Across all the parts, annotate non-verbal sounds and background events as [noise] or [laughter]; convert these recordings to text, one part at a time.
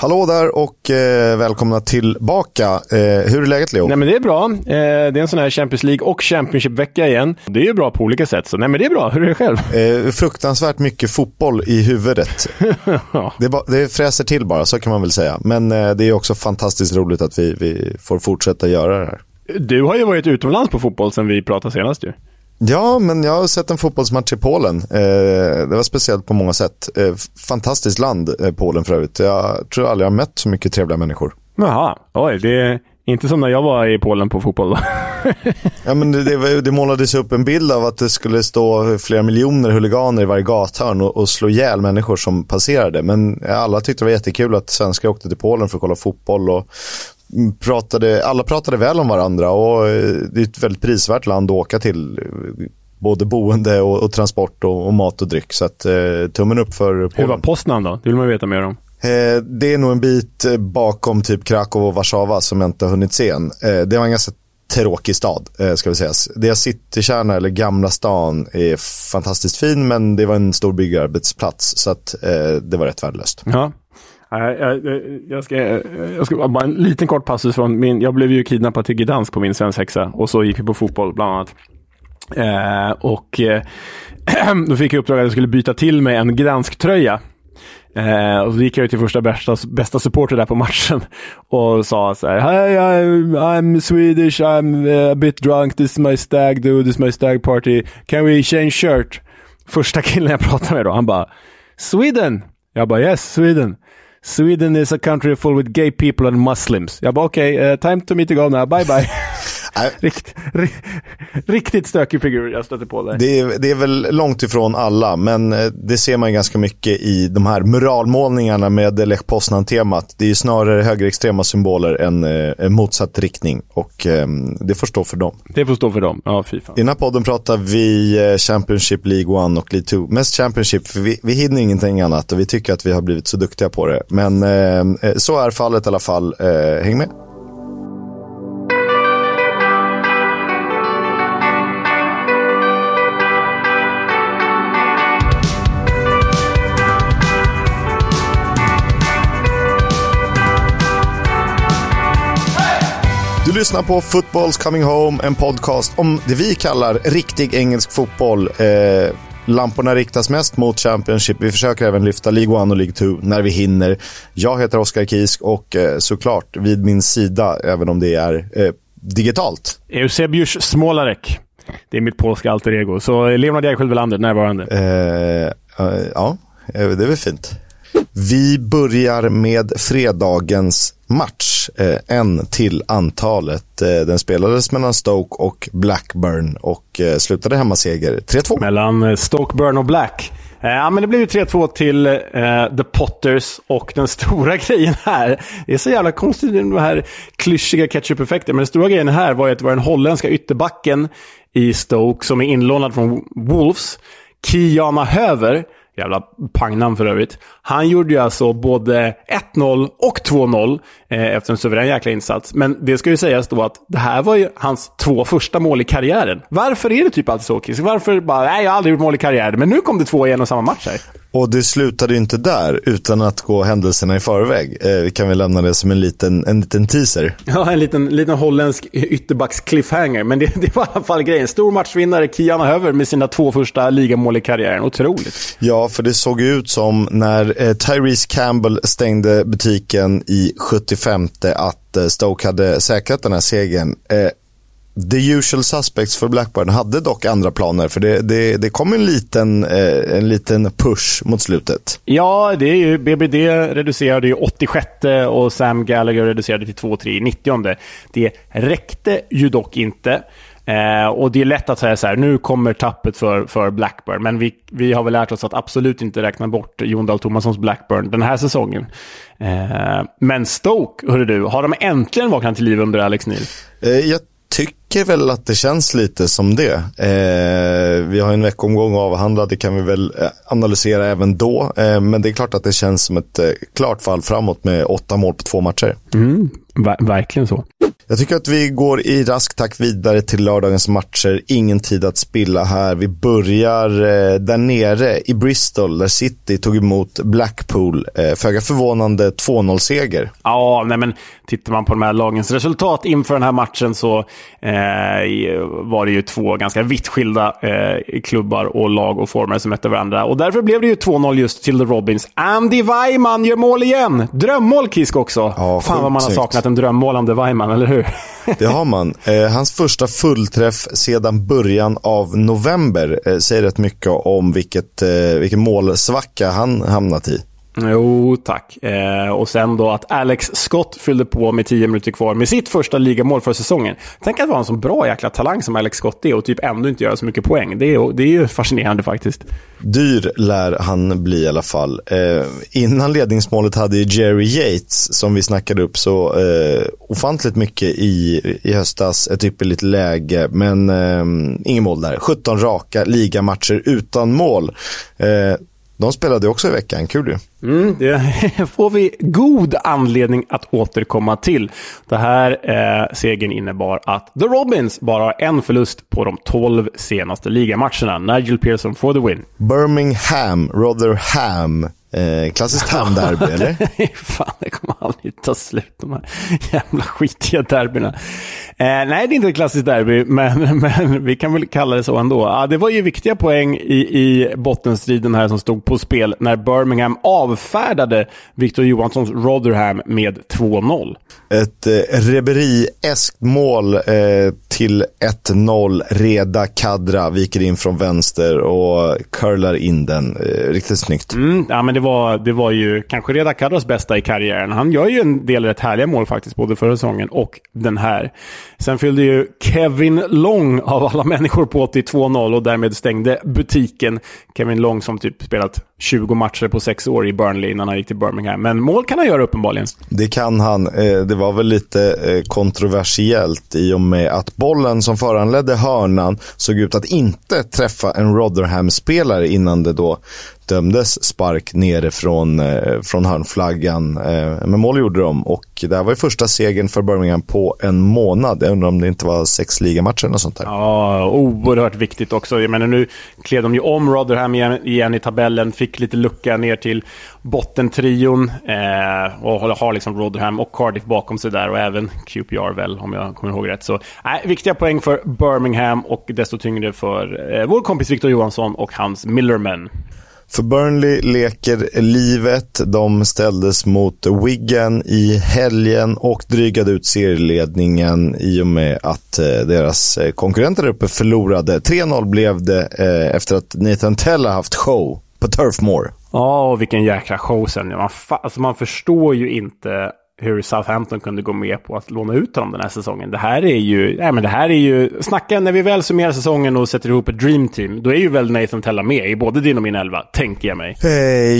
Hallå där och eh, välkomna tillbaka. Eh, hur är läget Leo? Nej men det är bra. Eh, det är en sån här Champions League och Championship-vecka igen. Det är ju bra på olika sätt, så nej men det är bra. Hur är det själv? Eh, fruktansvärt mycket fotboll i huvudet. [laughs] ja. det, ba- det fräser till bara, så kan man väl säga. Men eh, det är också fantastiskt roligt att vi, vi får fortsätta göra det här. Du har ju varit utomlands på fotboll sen vi pratade senast ju. Ja, men jag har sett en fotbollsmatch i Polen. Eh, det var speciellt på många sätt. Eh, fantastiskt land, eh, Polen för övrigt. Jag tror aldrig jag har mött så mycket trevliga människor. Jaha, oj. Det är inte som när jag var i Polen på fotboll då. [laughs] Ja, men det, det, det målades upp en bild av att det skulle stå flera miljoner huliganer i varje gathörn och, och slå ihjäl människor som passerade. Men alla tyckte det var jättekul att svenskar åkte till Polen för att kolla fotboll. Och pratade, alla pratade väl om varandra och eh, det är ett väldigt prisvärt land att åka till. Både boende och, och transport och, och, mat och dryck. Så att, eh, tummen upp för Polen. Hur var Poznan då? Det vill man veta mer om. Eh, det är nog en bit bakom typ Krakow och Warszawa som jag inte har hunnit se än. Eh, det var en ganska tråkig stad, eh, ska vi säga. Deras citykärna, eller Gamla stan, är fantastiskt fin, men det var en stor byggarbetsplats. Så att eh, det var rätt värdelöst. Ja. Jag, jag, jag, ska, jag ska bara en liten kort passus från min... Jag blev ju kidnappad till Gdansk på min svensexa och så gick vi på fotboll bland annat. Eh, och eh, [clears throat] då fick jag uppdraget att jag skulle byta till mig en Gdansk-tröja. Eh, och så gick jag till första bästa, bästa supporter där på matchen [laughs] och sa så här Hi, I'm, I'm Swedish, I'm eh, a bit drunk, this is my stag dude, this is my stag party, can we change shirt? Första killen jag pratade med då, han bara Sweden! Jag bara yes, Sweden. Sweden is a country full with gay people and muslims. Bara okej, okay, uh, time to me to go now, bye bye. [laughs] Rikt, rikt, riktigt stökig figur jag stötte på där. Det är, det är väl långt ifrån alla, men det ser man ganska mycket i de här muralmålningarna med Lech Poznan-temat. Det är ju snarare högerextrema symboler än eh, motsatt riktning och eh, det får stå för dem. Det får stå för dem, ja fy fan. I den här podden pratar vi Championship, League 1 och League 2. Mest Championship, för vi, vi hinner ingenting annat och vi tycker att vi har blivit så duktiga på det. Men eh, så är fallet i alla fall. Eh, häng med. Du lyssnar på Footballs Coming Home, en podcast om det vi kallar riktig engelsk fotboll. Eh, lamporna riktas mest mot Championship. Vi försöker även lyfta League 1 och League 2 när vi hinner. Jag heter Oskar Kisk och eh, såklart vid min sida, även om det är eh, digitalt. Eusebius Smolarek. Det är mitt polska alter ego. Så Leonard Jägerskiöld Welander närvarande. Eh, ja, det är väl fint. Vi börjar med fredagens match, eh, en till antalet. Eh, den spelades mellan Stoke och Blackburn och eh, slutade hemmaseger 3-2. Mellan eh, Stoke, Burn och Black. Eh, ja, men det blev ju 3-2 till eh, The Potters och den stora [laughs] grejen här, det är så jävla konstigt med de här klyschiga ketchup-effekterna, men den stora grejen här var ju att det var den holländska ytterbacken i Stoke som är inlånad från Wolves, Kiana Höver, Jävla pangnamn för övrigt. Han gjorde ju alltså både 1-0 och 2-0 eh, efter en suverän jäkla insats. Men det ska ju sägas då att det här var ju hans två första mål i karriären. Varför är det typ alltid så, Kiss? Varför bara, nej jag har aldrig gjort mål i karriären, men nu kom det två i en och samma match här. Och det slutade ju inte där utan att gå händelserna i förväg. Eh, vi kan väl lämna det som en liten, en liten teaser. Ja, en liten, liten holländsk ytterbacks-cliffhanger. Men det, det var i alla fall grejen. Stor matchvinnare, Kiana Höver med sina två första ligamål i karriären. Otroligt. Ja, för det såg ut som när Eh, Tyrese Campbell stängde butiken i 75 att eh, Stoke hade säkrat den här segern. Eh, the usual suspects för Blackburn hade dock andra planer för det, det, det kom en liten, eh, en liten push mot slutet. Ja, det är ju, BBD reducerade ju 86 och Sam Gallagher reducerade till 2-3 i 90 Det räckte ju dock inte. Eh, och det är lätt att säga så här, nu kommer tappet för, för Blackburn. Men vi, vi har väl lärt oss att absolut inte räkna bort Jon Dahl Tomassons Blackburn den här säsongen. Eh, men Stoke, hörru du, har de äntligen vaknat till liv under Alex Neil? Eh, jag tycker väl att det känns lite som det. Eh, vi har en veckomgång avhandlad, det kan vi väl analysera även då. Eh, men det är klart att det känns som ett eh, klart fall framåt med åtta mål på två matcher. Mm, ver verkligen så. Jag tycker att vi går i rask takt vidare till lördagens matcher. Ingen tid att spilla här. Vi börjar eh, där nere i Bristol där City tog emot Blackpool. Eh, föga förvånande 2-0-seger. Ja, nej men tittar man på de här lagens resultat inför den här matchen så eh, var det ju två ganska vitt skilda eh, klubbar och lag och former som mötte varandra. Och därför blev det ju 2-0 just till The Robins. Andy Weimann gör mål igen! Drömmål Kisk också. Ja, Fan vad man har saknat en drömmålande Weimann, eller hur? [laughs] Det har man. Eh, hans första fullträff sedan början av november eh, säger rätt mycket om vilket, eh, vilken målsvacka han hamnat i. Jo, tack. Eh, och sen då att Alex Scott fyllde på med 10 minuter kvar med sitt första ligamål för säsongen. Tänk att vara en så bra jäkla talang som Alex Scott är och typ ändå inte göra så mycket poäng. Det är, det är ju fascinerande faktiskt. Dyr lär han bli i alla fall. Eh, innan ledningsmålet hade ju Jerry Yates, som vi snackade upp så eh, ofantligt mycket i, i höstas, ett ypperligt läge, men eh, ingen mål där. 17 raka ligamatcher utan mål. Eh, de spelade också i veckan, kul ju. Mm, det [laughs] får vi god anledning att återkomma till. Det här eh, segern innebar att The Robins bara har en förlust på de 12 senaste ligamatcherna. Nigel Pearson for the win. Birmingham, Rotherham, eh, klassiskt hamderby [laughs] eller? Fan, det kommer aldrig ta slut, de här jävla skitiga derbyna. Eh, nej, det är inte ett klassiskt derby, men, [laughs] men vi kan väl kalla det så ändå. Ja, det var ju viktiga poäng i, i bottenstriden här som stod på spel när Birmingham avfärdade Victor Johanssons Rotherham med 2-0. Ett eh, reberieskt mål eh, till 1-0. Reda Kadra viker in från vänster och curlar in den. Eh, riktigt snyggt. Mm, ja, men det var, det var ju kanske Reda Kadros bästa i karriären. Han gör ju en del rätt härliga mål faktiskt, både förra säsongen och den här. Sen fyllde ju Kevin Long av alla människor på till 2-0 och därmed stängde butiken. Kevin Long som typ spelat 20 matcher på sex år i Burnley innan han gick till Birmingham. Men mål kan han göra uppenbarligen. Det kan han. Eh, det var väl lite eh, kontroversiellt i och med att bollen som föranledde hörnan såg ut att inte träffa en Rotherham-spelare innan det då dömdes spark nerifrån eh, från hörnflaggan. Men mål gjorde de och det här var ju första segern för Birmingham på en månad. Jag undrar om det inte var sex ligamatcher eller sånt där. Ja, oerhört viktigt också. Jag menar, nu klev de ju om Rotherham igen, igen i tabellen, fick lite lucka ner till bottentrion eh, och har liksom Rotherham och Cardiff bakom sig där och även QPR väl, om jag kommer ihåg rätt. Så eh, viktiga poäng för Birmingham och desto tyngre för eh, vår kompis Victor Johansson och hans Millerman. För Burnley leker livet. De ställdes mot Wigan i helgen och drygade ut serieledningen i och med att eh, deras eh, konkurrenter där uppe förlorade. 3-0 blev det eh, efter att Nathan Tella haft show på Turf Moor. Ja, och vilken jäkla show sen. Man, alltså man förstår ju inte hur Southampton kunde gå med på att låna ut honom den här säsongen. Det här är ju, nej men det här är ju, snacka när vi väl summerar säsongen och sätter ihop ett dream team, då är ju väl Nathan Tella med i både din och min elva, tänker jag mig. Eh,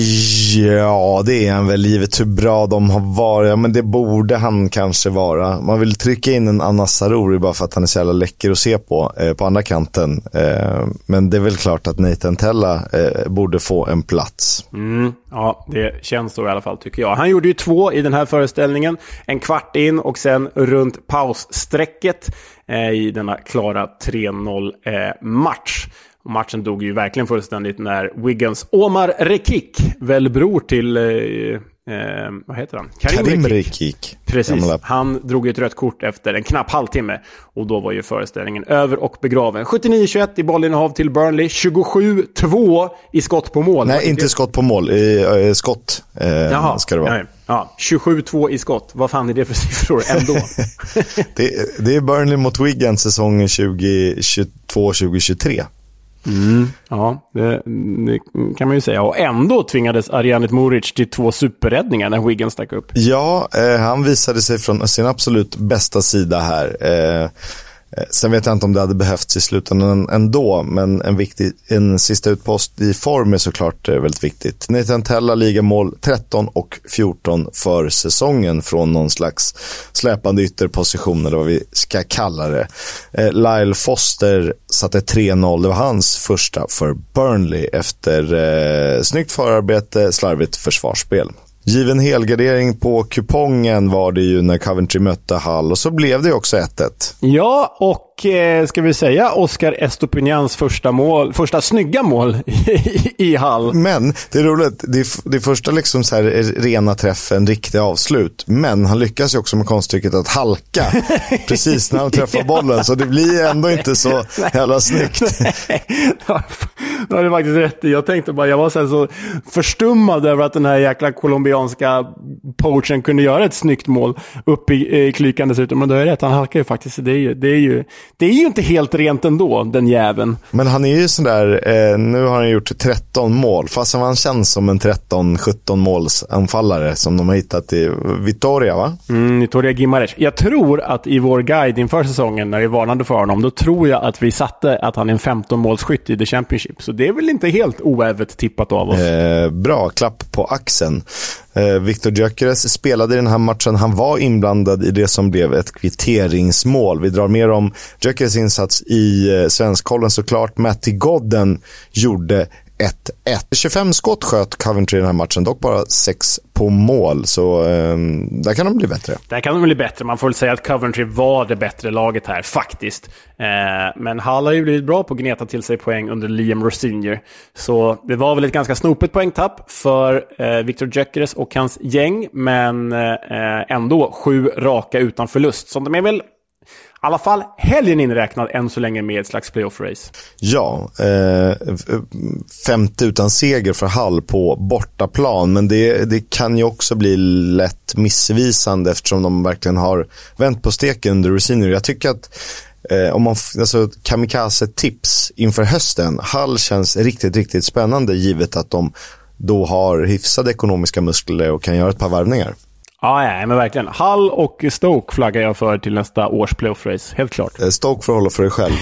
ja, det är han väl, givet hur bra de har varit. Ja, men det borde han kanske vara. Man vill trycka in en Anna Sarori bara för att han är så jävla läcker att se på, eh, på andra kanten. Eh, men det är väl klart att Nathan Tella eh, borde få en plats. Mm, ja, det känns så i alla fall tycker jag. Han gjorde ju två i den här föreställningen. En kvart in och sen runt pausstrecket eh, i denna klara 3-0 eh, match. Och matchen dog ju verkligen fullständigt när Wiggins Omar Rekik, väl bror till, eh, eh, vad heter han? Karim Rekik. Precis. Gamla. Han drog ett rött kort efter en knapp halvtimme. Och då var ju föreställningen över och begraven. 79-21 i bollinnehav till Burnley. 27-2 i skott på mål. Nej, inte skott på mål. I, eh, skott eh, Jaha, ska det vara. ja, ja. 27-2 i skott. Vad fan är det för [laughs] siffror ändå? [laughs] Det, det är Burnley mot Wigan säsongen 2022-2023. Mm. ja, det, det kan man ju säga. Och ändå tvingades Arianit Moric till två superräddningar när Wigan stack upp. Ja, eh, han visade sig från sin absolut bästa sida här. Eh, Eh, sen vet jag inte om det hade behövts i slutändan ändå, men en, viktig, en sista utpost i form är såklart eh, väldigt viktigt. Nathan Tella ligamål 13 och 14 för säsongen från någon slags släpande ytterposition eller vad vi ska kalla det. Eh, Lyle Foster satte 3-0, det var hans första för Burnley efter eh, snyggt förarbete, slarvigt försvarsspel given helgardering på kupongen var det ju när Coventry mötte Hall och så blev det också 1-1. Ja, och eh, ska vi säga Oscar Estopinians första, mål, första snygga mål [laughs] i, i Hall. Men det är roligt, det är, det är första liksom så här rena träffen, riktiga avslut. Men han lyckas ju också med konststycket att halka [laughs] precis när han träffar bollen. Så det blir ändå inte så [laughs] jävla snyggt. det har du faktiskt rätt i. Jag tänkte bara, jag var så, så förstummad över att den här jäkla colombianska poachen kunde göra ett snyggt mål upp i, i klykan dessutom. Men du har rätt, han halkar ju faktiskt. Det är ju, det, är ju, det är ju inte helt rent ändå, den jäveln. Men han är ju sådär, eh, nu har han gjort 13 mål, fast han känns som en 13-17 målsanfallare som de har hittat i Vitoria, va? Mm, Vitoria Gimares. Jag tror att i vår guide inför säsongen, när vi varnade för honom, då tror jag att vi satte att han är en 15-målsskytt i The Championship. Så det är väl inte helt oävet tippat av oss. Eh, bra, klapp på axeln. Eh, Viktor Gyökeres spelade i den här matchen. Han var inblandad i det som blev ett kvitteringsmål. Vi drar mer om Gyökeres insats i eh, Svenskkollen såklart. Matti Godden gjorde 1-1. 25 skott sköt Coventry i den här matchen, dock bara 6 på mål. Så eh, där kan de bli bättre. Där kan de bli bättre. Man får väl säga att Coventry var det bättre laget här, faktiskt. Eh, men Hall har ju blivit bra på att gneta till sig poäng under Liam Rosinier. Så det var väl ett ganska snopet poängtapp för eh, Victor Gyökeres och hans gäng. Men eh, eh ändå sju raka utan förlust. Så de är väl i alla fall helgen inräknad än så länge med ett slags playoff-race. Ja, eh, eh, femte utan seger för Hall på bortaplan. Men det, det kan ju också bli lätt missvisande eftersom de verkligen har vänt på steken under Rosinio. Jag tycker att eh, om man, alltså kamikaze-tips inför hösten. Hall känns riktigt, riktigt spännande givet att de då har hyfsade ekonomiska muskler och kan göra ett par varvningar. Ja, ja, men verkligen. Hull och Stoke flaggar jag för till nästa års playoff-race. Helt klart. Eh, Stoke får hålla för dig själv.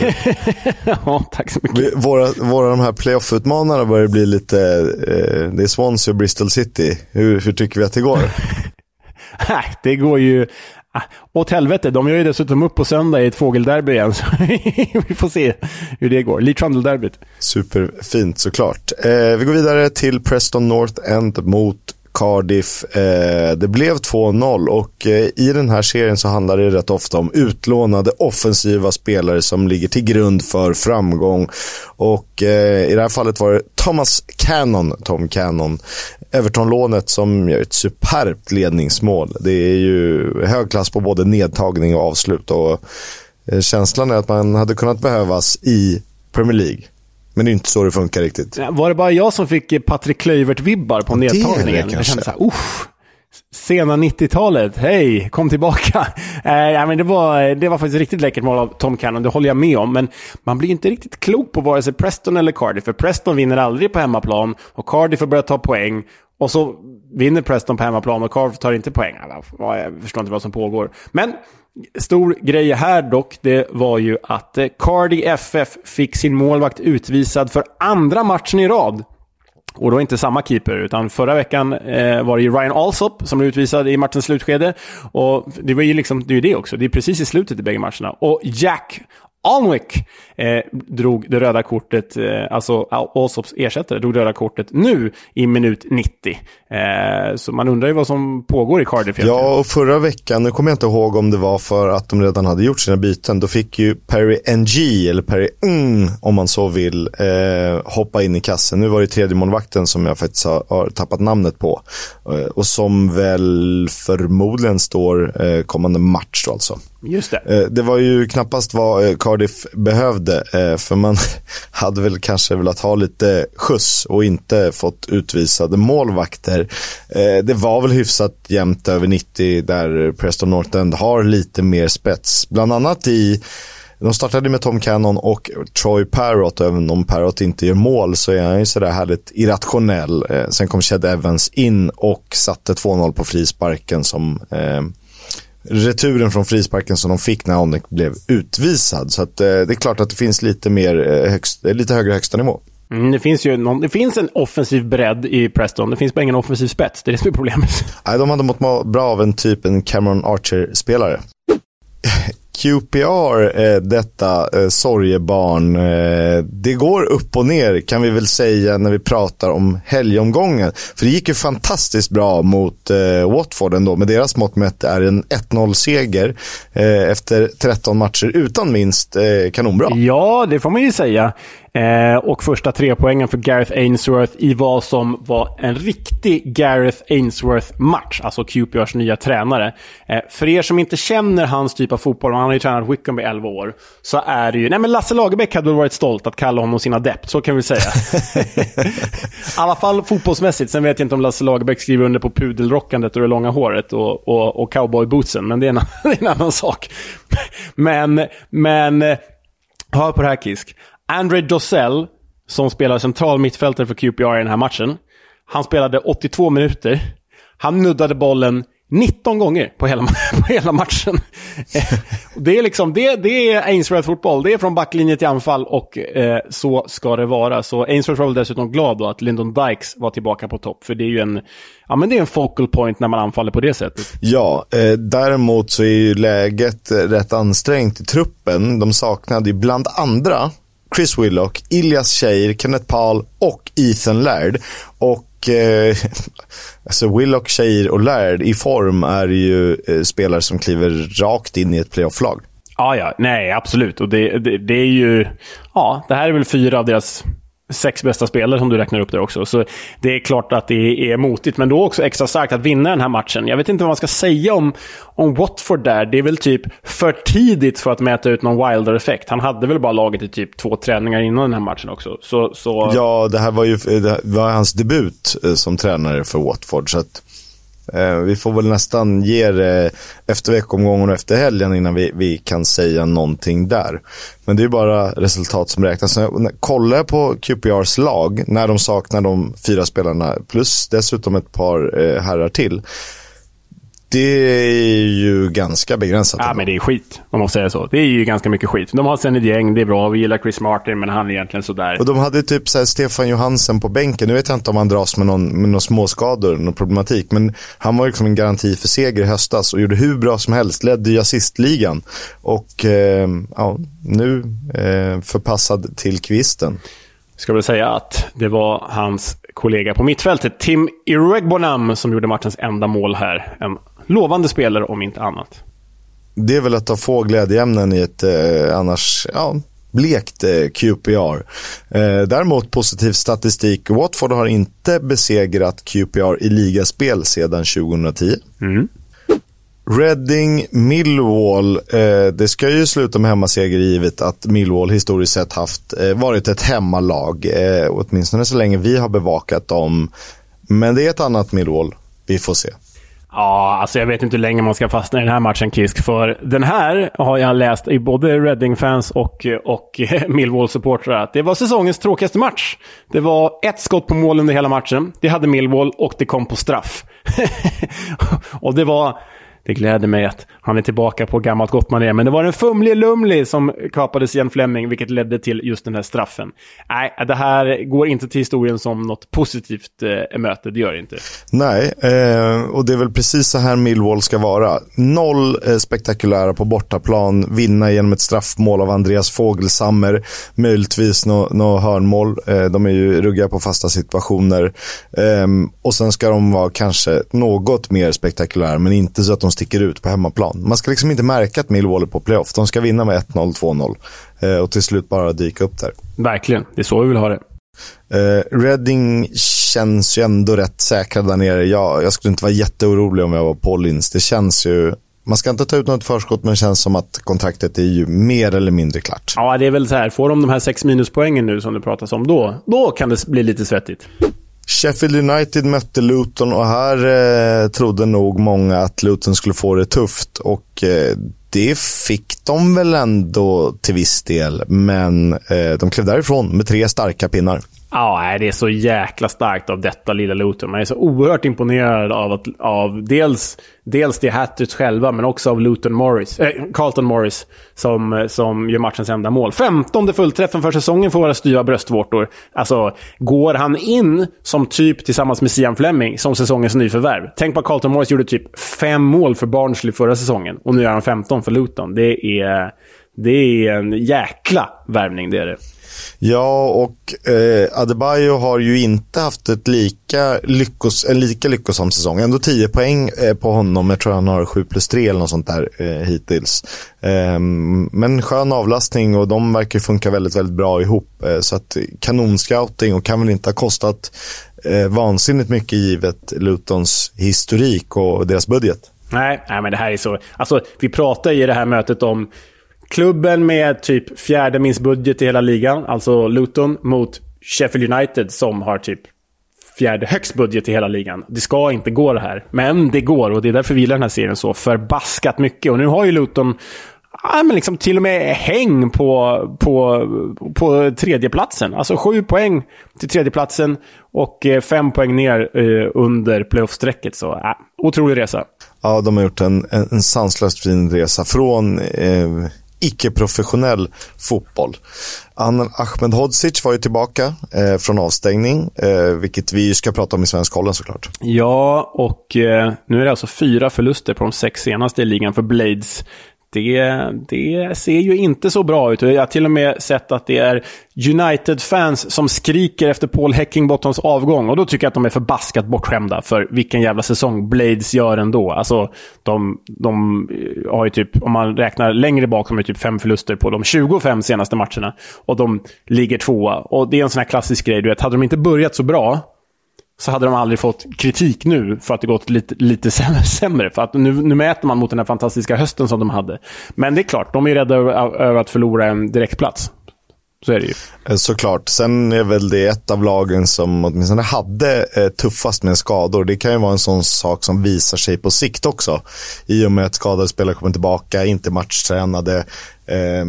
[laughs] ja, tack så mycket. Våra, våra de här playoff-utmanarna börjar bli lite, eh, det är Swansea och Bristol City. Hur, hur tycker vi att det går? [laughs] Nej, det går ju ah, åt helvete. De gör ju dessutom upp på söndag i ett fågelderby igen. [laughs] Så vi får se hur det går. Lee Trundle-derbyt. Superfint såklart. Eh, vi går vidare till Preston North End mot Cardiff. Eh, det blev 2-0 och eh, i den här serien så handlar det rätt ofta om utlånade offensiva spelare som ligger till grund för framgång. Och eh, i det här fallet var det Thomas Cannon, Tom Cannon, Everton-lånet som gör ett superbt ledningsmål. Det är ju hög klass på både nedtagning och avslut och eh, känslan är att man hade kunnat behövas i Premier League. Men det är inte så det funkar riktigt. Var det bara jag som fick Patrik Klöivert-vibbar på nedtagningen? Det jag kände så här, usch. Sena 90-talet, hej, kom tillbaka. [laughs] Eh, men det, var, det var faktiskt riktigt läckert mål av Tom Cannon, det håller jag med om. Men man blir inte riktigt klok på vare sig Preston eller Cardiff. För Preston vinner aldrig på hemmaplan och Cardiff får börja ta poäng. Och så vinner Preston på hemmaplan och Cardiff tar inte poäng. Jag förstår inte vad som pågår. Men Stor grej här dock, det var ju att eh, Cardi FF fick sin målvakt utvisad för andra matchen i rad. Och då inte samma keeper, utan förra veckan eh, var det ju Ryan Alsop som blev utvisad i matchens slutskede. Och det var ju liksom, det är ju det också, det är precis i slutet i bägge matcherna. Och Jack Alnwick eh, drog det röda kortet, eh, alltså Allsops ersättare, drog det röda kortet nu i minut 90. Eh, så man undrar ju vad som pågår i Cardiff. Ja, och förra veckan, nu kommer jag inte ihåg om det var för att de redan hade gjort sina byten, då fick ju Perry NG, eller Perry Ng, om man så vill, eh, hoppa in i kassen. Nu var det tredje målvakten som jag faktiskt har, har tappat namnet på. Eh, och som väl förmodligen står eh, kommande match då alltså. Just det. Eh, det var ju knappast vad eh, Cardiff behövde, eh, för man [laughs] hade väl kanske velat ha lite skjuts och inte fått utvisade målvakter. Det var väl hyfsat jämnt över 90 där Preston North End har lite mer spets. Bland annat i de startade med Tom Cannon och Troy Parrott. Även om Parrott inte gör mål så är han ju sådär härligt irrationell. sen kom Chad Evans in och satte 2-0 på frisparken som eh, returen från frisparken som de fick när Onek blev utvisad. Så att, eh, det är klart att det finns lite, mer, eh, högst, lite högre högsta nivå. Mm, det, finns ju någon, det finns en offensiv bredd i Preston. Det finns bara ingen offensiv spets. Det är det som är problemet. Nej, de hade mått bra av en typ en Cameron Archer-spelare. QPR, eh, detta eh, sorgebarn, eh, det går upp och ner kan vi väl säga när vi pratar om helgomgången. För det gick ju fantastiskt bra mot eh, Watford ändå. Med deras mått mätt är en 1-0-seger eh, efter 13 matcher utan minst eh, kanonbra. Ja, det får man ju säga. Eh, och första tre poängen för Gareth Ainsworth i vad som var en riktig Gareth Ainsworth-match. Alltså QPRs nya tränare. Eh, för er som inte känner hans typ av fotboll, han har ju tränat Wickham i 11 år, så är det ju... Nej men Lasse Lagerbäck hade väl varit stolt att kalla honom sin adept, så kan vi säga. [laughs] I alla fall fotbollsmässigt. Sen vet jag inte om Lasse Lagerbäck skriver under på pudelrockandet och det långa håret och, och, och cowboybootsen, men det är, en, [laughs] det är en annan sak. Men, men... Hör på det här Kisk. Andre Dossell, som spelar central mittfältare för QPR i den här matchen. Han spelade 82 minuter. Han nuddade bollen 19 gånger på hela, [laughs] på hela matchen. [laughs] det är liksom, det, det är Ainsworth-fotboll. Det är från backlinje till anfall och eh, så ska det vara. Så Ainsworth var väl dessutom glad då att Lyndon Dykes var tillbaka på topp. För det är ju en, ja, men det är en focal point när man anfaller på det sättet. Ja, eh, däremot så är ju läget rätt ansträngt i truppen. De saknade ju bland andra Chris Willock, Ilias Cheir, Kenneth Paul och Ethan Laird. Och eh, [laughs] alltså Willock, Cheir och Laird i form är ju eh, spelare som kliver rakt in i ett playoff-lag. Ja, ja. Nej, absolut. Och det, det, det, är ju... Ja, det här är väl fyra av deras sex bästa spelare som du räknar upp där också. Så det är klart att det är motigt, men då också extra starkt att vinna den här matchen. Jag vet inte vad man ska säga om, om Watford där. Det är väl typ för tidigt för att mäta ut någon Wilder-effekt. Han hade väl bara laget i typ två träningar innan den här matchen också. Så, så... Ja, det här var ju det var hans debut eh, som tränare för Watford. Så att Eh, vi får väl nästan ge det efter veckomgången och efter helgen innan vi, vi kan säga någonting där. Men det är bara resultat som räknas. Så kollar jag på QPRs lag, när de saknar de fyra spelarna, plus dessutom ett par eh, herrar till, det är ju ganska begränsat. Ja, men det är skit. Om man säger så. Det är ju ganska mycket skit. De har sen ett gäng, det är bra. Vi gillar Chris Martin, men han är egentligen sådär. Och de hade typ så Stefan Johansen på bänken. Nu vet jag inte om han dras med någon, med någon småskador, någon problematik. Men han var liksom en garanti för seger i höstas och gjorde hur bra som helst. Ledde ju assistligan. Och eh, ja, nu eh, förpassad till kvisten. Ska väl säga att det var hans kollega på mittfältet, Tim Iregbonam, som gjorde matchens enda mål här. En lovande spelare om inte annat. Det är väl att ta få glädjeämnen i ett eh, annars ja, blekt eh, QPR. Eh, däremot positiv statistik. Watford har inte besegrat QPR i ligaspel sedan 2010. Mm. Reading, Millwall. Eh, det ska ju sluta med hemmaseger givet att Millwall historiskt sett haft, eh, varit ett hemmalag. Eh, åtminstone så länge vi har bevakat dem. Men det är ett annat Millwall. Vi får se. Ja, alltså jag vet inte hur länge man ska fastna i den här matchen, Kisk. För den här har jag läst i både Reading-fans och, och [laughs] Millwall-supportrar att det var säsongens tråkigaste match. Det var ett skott på mål under hela matchen. Det hade Millwall och det kom på straff. [laughs] och det var det gläder mig att han är tillbaka på gammalt gott manér. Men det var en fumlig Lumli som kapades igen Fleming, vilket ledde till just den här straffen. Nej, det här går inte till historien som något positivt eh, möte. Det gör det inte. Nej, eh, och det är väl precis så här Millwall ska vara. Noll eh, spektakulära på bortaplan, vinna genom ett straffmål av Andreas Fogelsammer, möjligtvis något no hörnmål. Eh, de är ju ruggiga på fasta situationer. Ehm, och sen ska de vara kanske något mer spektakulära, men inte så att de sticker ut på hemmaplan. Man ska liksom inte märka att Millwall är på playoff. De ska vinna med 1-0, 2-0 eh, och till slut bara dyka upp där. Verkligen, det är så vi vill ha det. Eh, Reading känns ju ändå rätt säkra där nere. Jag, jag skulle inte vara jätteorolig om jag var Paulins. Det känns ju man ska inte ta ut något förskott, men det känns som att kontraktet är ju mer eller mindre klart. Ja, det är väl så här. Får de de här sex minuspoängen nu som det pratas om då, då kan det bli lite svettigt. Sheffield United mötte Luton och här eh, trodde nog många att Luton skulle få det tufft. Och eh, det fick de väl ändå till viss del, men eh, de klev därifrån med tre starka pinnar. Ja, det är så jäkla starkt av detta lilla Luton. Man är så oerhört imponerad av, att, av dels, dels det Hatters själva, men också av Luton Morris, äh, Carlton Morris, som, som gör matchens enda mål. Femtonde fullträffen för säsongen för våra styva bröstvårtor. Alltså, går han in som typ tillsammans med Sian Fleming som säsongens nyförvärv? Tänk på att Carlton Morris gjorde typ fem mål för Barnsley förra säsongen och nu gör han 15 för Luton. Det är, det är en jäkla värvning, det är det. Ja, och eh, Adebayo har ju inte haft ett lika lyckos, en lika lyckosam säsong. Ändå 10 poäng eh, på honom. Jag tror han har 7 plus 3 eller något sånt där eh, hittills. Eh, men skön avlastning och de verkar funka väldigt, väldigt bra ihop. Eh, så att kanonscouting och kan väl inte ha kostat eh, vansinnigt mycket givet Lutons historik och deras budget. Nej, nej, men det här är så... Alltså, vi pratade i det här mötet om Klubben med typ fjärde minst budget i hela ligan, alltså Luton, mot Sheffield United som har typ fjärde högst budget i hela ligan. Det ska inte gå det här. Men det går och det är därför vi gillar den här serien så förbaskat mycket. Och nu har ju Luton ja, men liksom till och med häng på, på, på tredjeplatsen. Alltså sju poäng till tredjeplatsen och eh, fem poäng ner eh, under playoff-strecket. Så ja, otrolig resa. Ja, de har gjort en, en, en sanslöst fin resa. Från eh, icke-professionell fotboll. Ahmed Hodzic var ju tillbaka eh, från avstängning, eh, vilket vi ska prata om i Svenskkollen såklart. Ja, och eh, nu är det alltså fyra förluster på de sex senaste i ligan för Blades det, det ser ju inte så bra ut. Jag har till och med sett att det är United-fans som skriker efter Paul Heckingbottoms avgång. Och då tycker jag att de är förbaskat bortskämda för vilken jävla säsong Blades gör ändå. Alltså, de, de eh, har ju typ, om man räknar längre bak, de har typ fem förluster på de 25 senaste matcherna. Och de ligger tvåa. Och det är en sån här klassisk grej, du vet. Hade de inte börjat så bra, så hade de aldrig fått kritik nu för att det gått lite, lite [laughs] sämre. För att nu, nu mäter man mot den här fantastiska hösten som de hade. Men det är klart, de är rädda över att förlora en direktplats. Så är det ju. Eh, såklart. Sen är väl det ett av lagen som åtminstone hade eh, tuffast med skador. Det kan ju vara en sån sak som visar sig på sikt också. I och med att skadade spelare kommer tillbaka, inte matchtränade, eh,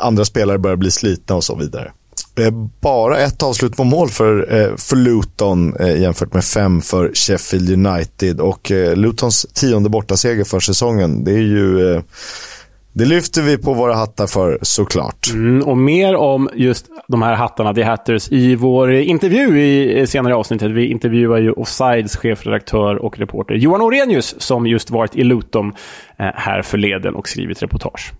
andra spelare börjar bli slitna och så vidare. Eh, bara ett avslut på mål för, eh, för Luton eh, jämfört med fem för Sheffield United. Och Lutons tionde bortaseger för säsongen, det är ju... Det lyfter vi på våra hattar för såklart. Mm, och mer om just de här hattarna, The Hatters, i vår intervju i senare avsnittet. Vi intervjuar ju Offsides chefredaktör och reporter Johan Orenius som just varit i Luton här förleden och skrivit reportage.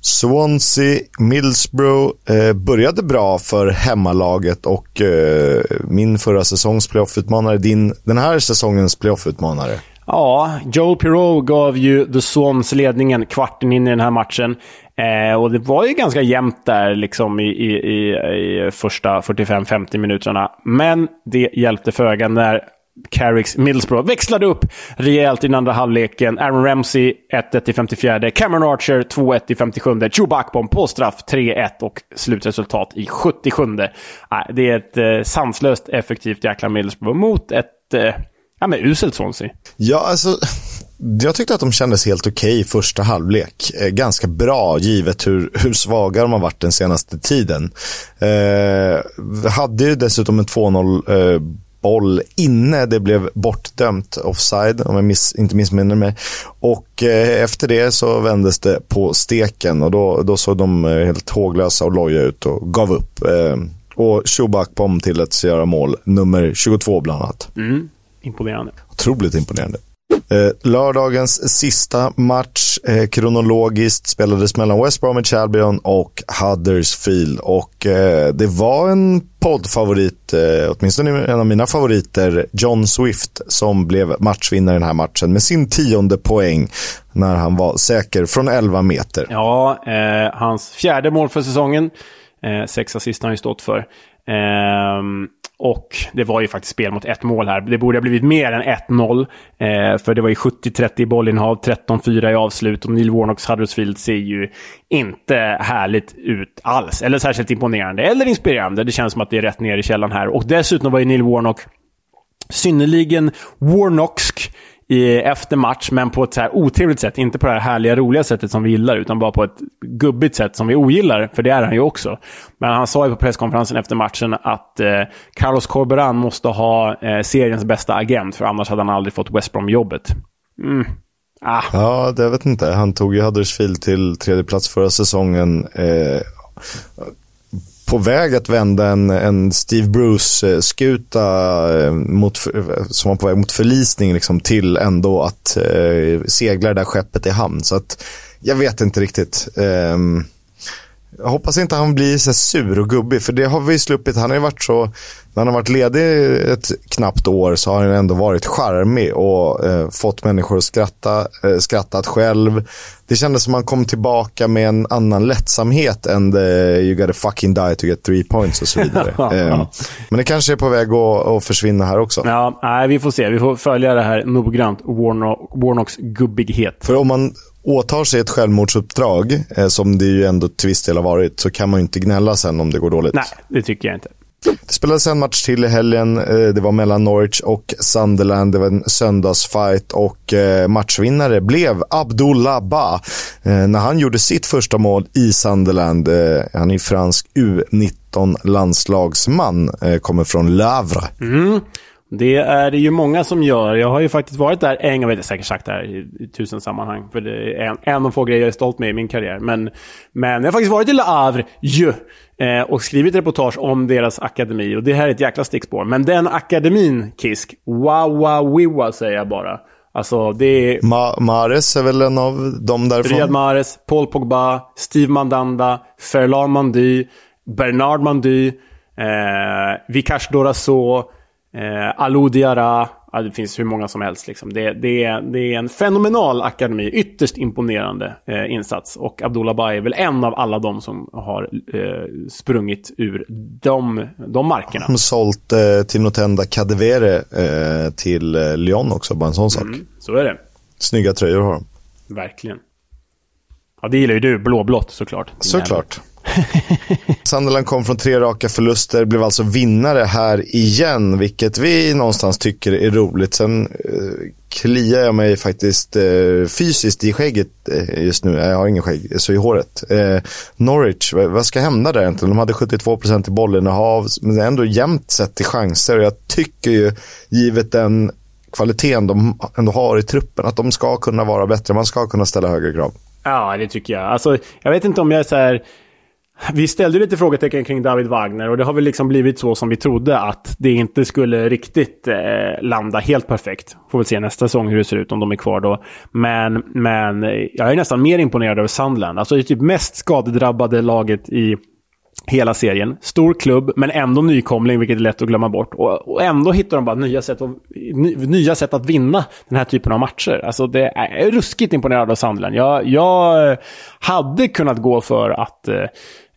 Swansea, Middlesbrough eh, började bra för hemmalaget och eh, min förra säsongs playoff-utmanare, din den här säsongens playoff-utmanare. Ja, Joel Pirou gav ju The Swans ledningen kvarten in i den här matchen. Eh, och det var ju ganska jämnt där liksom i, i, i, i första 45-50 minuterna. Men det hjälpte föga när Carricks Middlesbrough växlade upp rejält i den andra halvleken. Aaron Ramsey 1-1 i 54. Cameron Archer 2-1 i 57. Chewbacbom på straff 3-1 och slutresultat i 77. Det är ett eh, sanslöst effektivt jäkla Middlesbrough mot ett eh, ja, men uselt Swansea. Ja, alltså... Jag tyckte att de kändes helt okej okay i första halvlek. Eh, ganska bra givet hur, hur svaga de har varit den senaste tiden. Eh, hade ju dessutom en 2-0 eh, boll inne det blev bortdömt offside, om jag miss, inte missminner mig. Och eh, efter det så vändes det på steken och då, då såg de eh, helt håglösa och loja ut och gav upp. Eh, och Shubak kom till att göra mål, nummer 22 bland annat. Mm. Imponerande. Otroligt imponerande. Eh, lördagens sista match eh, kronologiskt spelades mellan West Bromwich Albion och Huddersfield. Och eh, det var en poddfavorit, eh, åtminstone en av mina favoriter, John Swift, som blev matchvinnare i den här matchen med sin tionde poäng när han var säker från 11 meter. Ja, eh, hans fjärde mål för säsongen. Eh, sex assist har han ju stått för. Ehm, och det var ju faktiskt spel mot ett mål här. Det borde ha blivit mer än 1-0. Eh, för det var ju 70-30 i bollinnehav, 13-4 i avslut och Neil Warnocks Huddersfield ser ju inte härligt ut alls. Eller särskilt imponerande. Eller inspirerande. Det känns som att det är rätt ner i källan här. Och dessutom var ju Neil Warnock synnerligen Warnocksk i, efter match, men på ett så här otrevligt sätt. Inte på det här härliga, roliga sättet som vi gillar, utan bara på ett gubbigt sätt som vi ogillar, för det är han ju också. Men han sa ju på presskonferensen efter matchen att eh, Carlos Corberan måste ha eh, seriens bästa agent, för annars hade han aldrig fått West Brom-jobbet. Mm. Ah. Ja, det vet inte. Han tog ju Huddersfield till tredje plats förra säsongen. Eh, på väg att vända en, en Steve Bruce-skuta eh, mot, som var på väg mot förlisning liksom, till ändå att eh, segla det där skeppet i hamn. Så att jag vet inte riktigt. Eh, jag hoppas inte han blir så sur och gubbig, för det har vi sluppit. Han har ju varit så, när han har varit ledig ett knappt år så har han ändå varit charmig och eh, fått människor att skratta, eh, skrattat själv. Det kändes som att han kom tillbaka med en annan lättsamhet än the, you gotta fucking die to get three points och så vidare. [laughs] eh, men det kanske är på väg att, att försvinna här också. Ja, nej, vi får se. Vi får följa det här noggrant, Warnock, Warnocks gubbighet. För om man åtar sig ett självmordsuppdrag, eh, som det ju ändå till viss del har varit, så kan man ju inte gnälla sen om det går dåligt. Nej, det tycker jag inte. Det spelades en match till i helgen. Eh, det var mellan Norwich och Sunderland. Det var en söndagsfight och eh, matchvinnare blev Abdullah Ba. När han gjorde sitt första mål i Sunderland. Han är fransk U19-landslagsman. Kommer från Lavre. Mm. Det är det ju många som gör. Jag har ju faktiskt varit där en gång, jag vet säkert sagt det här i, tusen sammanhang, för det är en, en av få grejer jag är stolt med i min karriär. Men, men jag har faktiskt varit i Le Havre, ju, eh, och skrivit reportage om deras akademi. Och det här är ett jäkla stickspår. Men den akademin, Kisk, wow, wow, wiwa säger jag bara. Alltså, det är... Ma Mares är väl en av dem därifrån? Riyad Mares, Paul Pogba, Steve Mandanda, Ferland Mandy, Bernard Mandy, eh, Vikash Doraso, Eh, Alou Diarra, ja, det finns hur många som helst. Liksom. Det, det, är, det är en fenomenal akademi, ytterst imponerande eh, insats. Och Abdullah Bay är väl en av alla de som har eh, sprungit ur de, de markerna. De har sålt eh, till Notenda Cadevere eh, till eh, Lyon också, bara en sån sak. Mm, så är det. Snygga tröjor har de. Verkligen. Ja, det gillar ju du. Blåblått såklart. Såklart. [laughs] Sunderland kom från tre raka förluster, blev alltså vinnare här igen, vilket vi någonstans tycker är roligt. Sen eh, kliar jag mig faktiskt eh, fysiskt i skägget eh, just nu. Jag har ingen skägg, eh, så i håret. Eh, Norwich, vad ska hända där egentligen? De hade 72% i bollinnehav, men ändå jämnt sett till chanser. Och jag tycker ju, givet den kvaliteten de ändå har i truppen, att de ska kunna vara bättre. Man ska kunna ställa högre krav. Ja, det tycker jag. Alltså, jag vet inte om jag är så här vi ställde lite frågetecken kring David Wagner och det har väl liksom blivit så som vi trodde att det inte skulle riktigt eh, landa helt perfekt. Får väl se nästa säsong hur det ser ut om de är kvar då. Men, men jag är nästan mer imponerad över Sandland. Alltså det är typ mest skadedrabbade laget i hela serien. Stor klubb, men ändå nykomling, vilket är lätt att glömma bort. Och, och ändå hittar de bara nya sätt, att, nya sätt att vinna den här typen av matcher. Alltså det är ruskigt imponerad av Sandland. Jag, jag hade kunnat gå för att eh,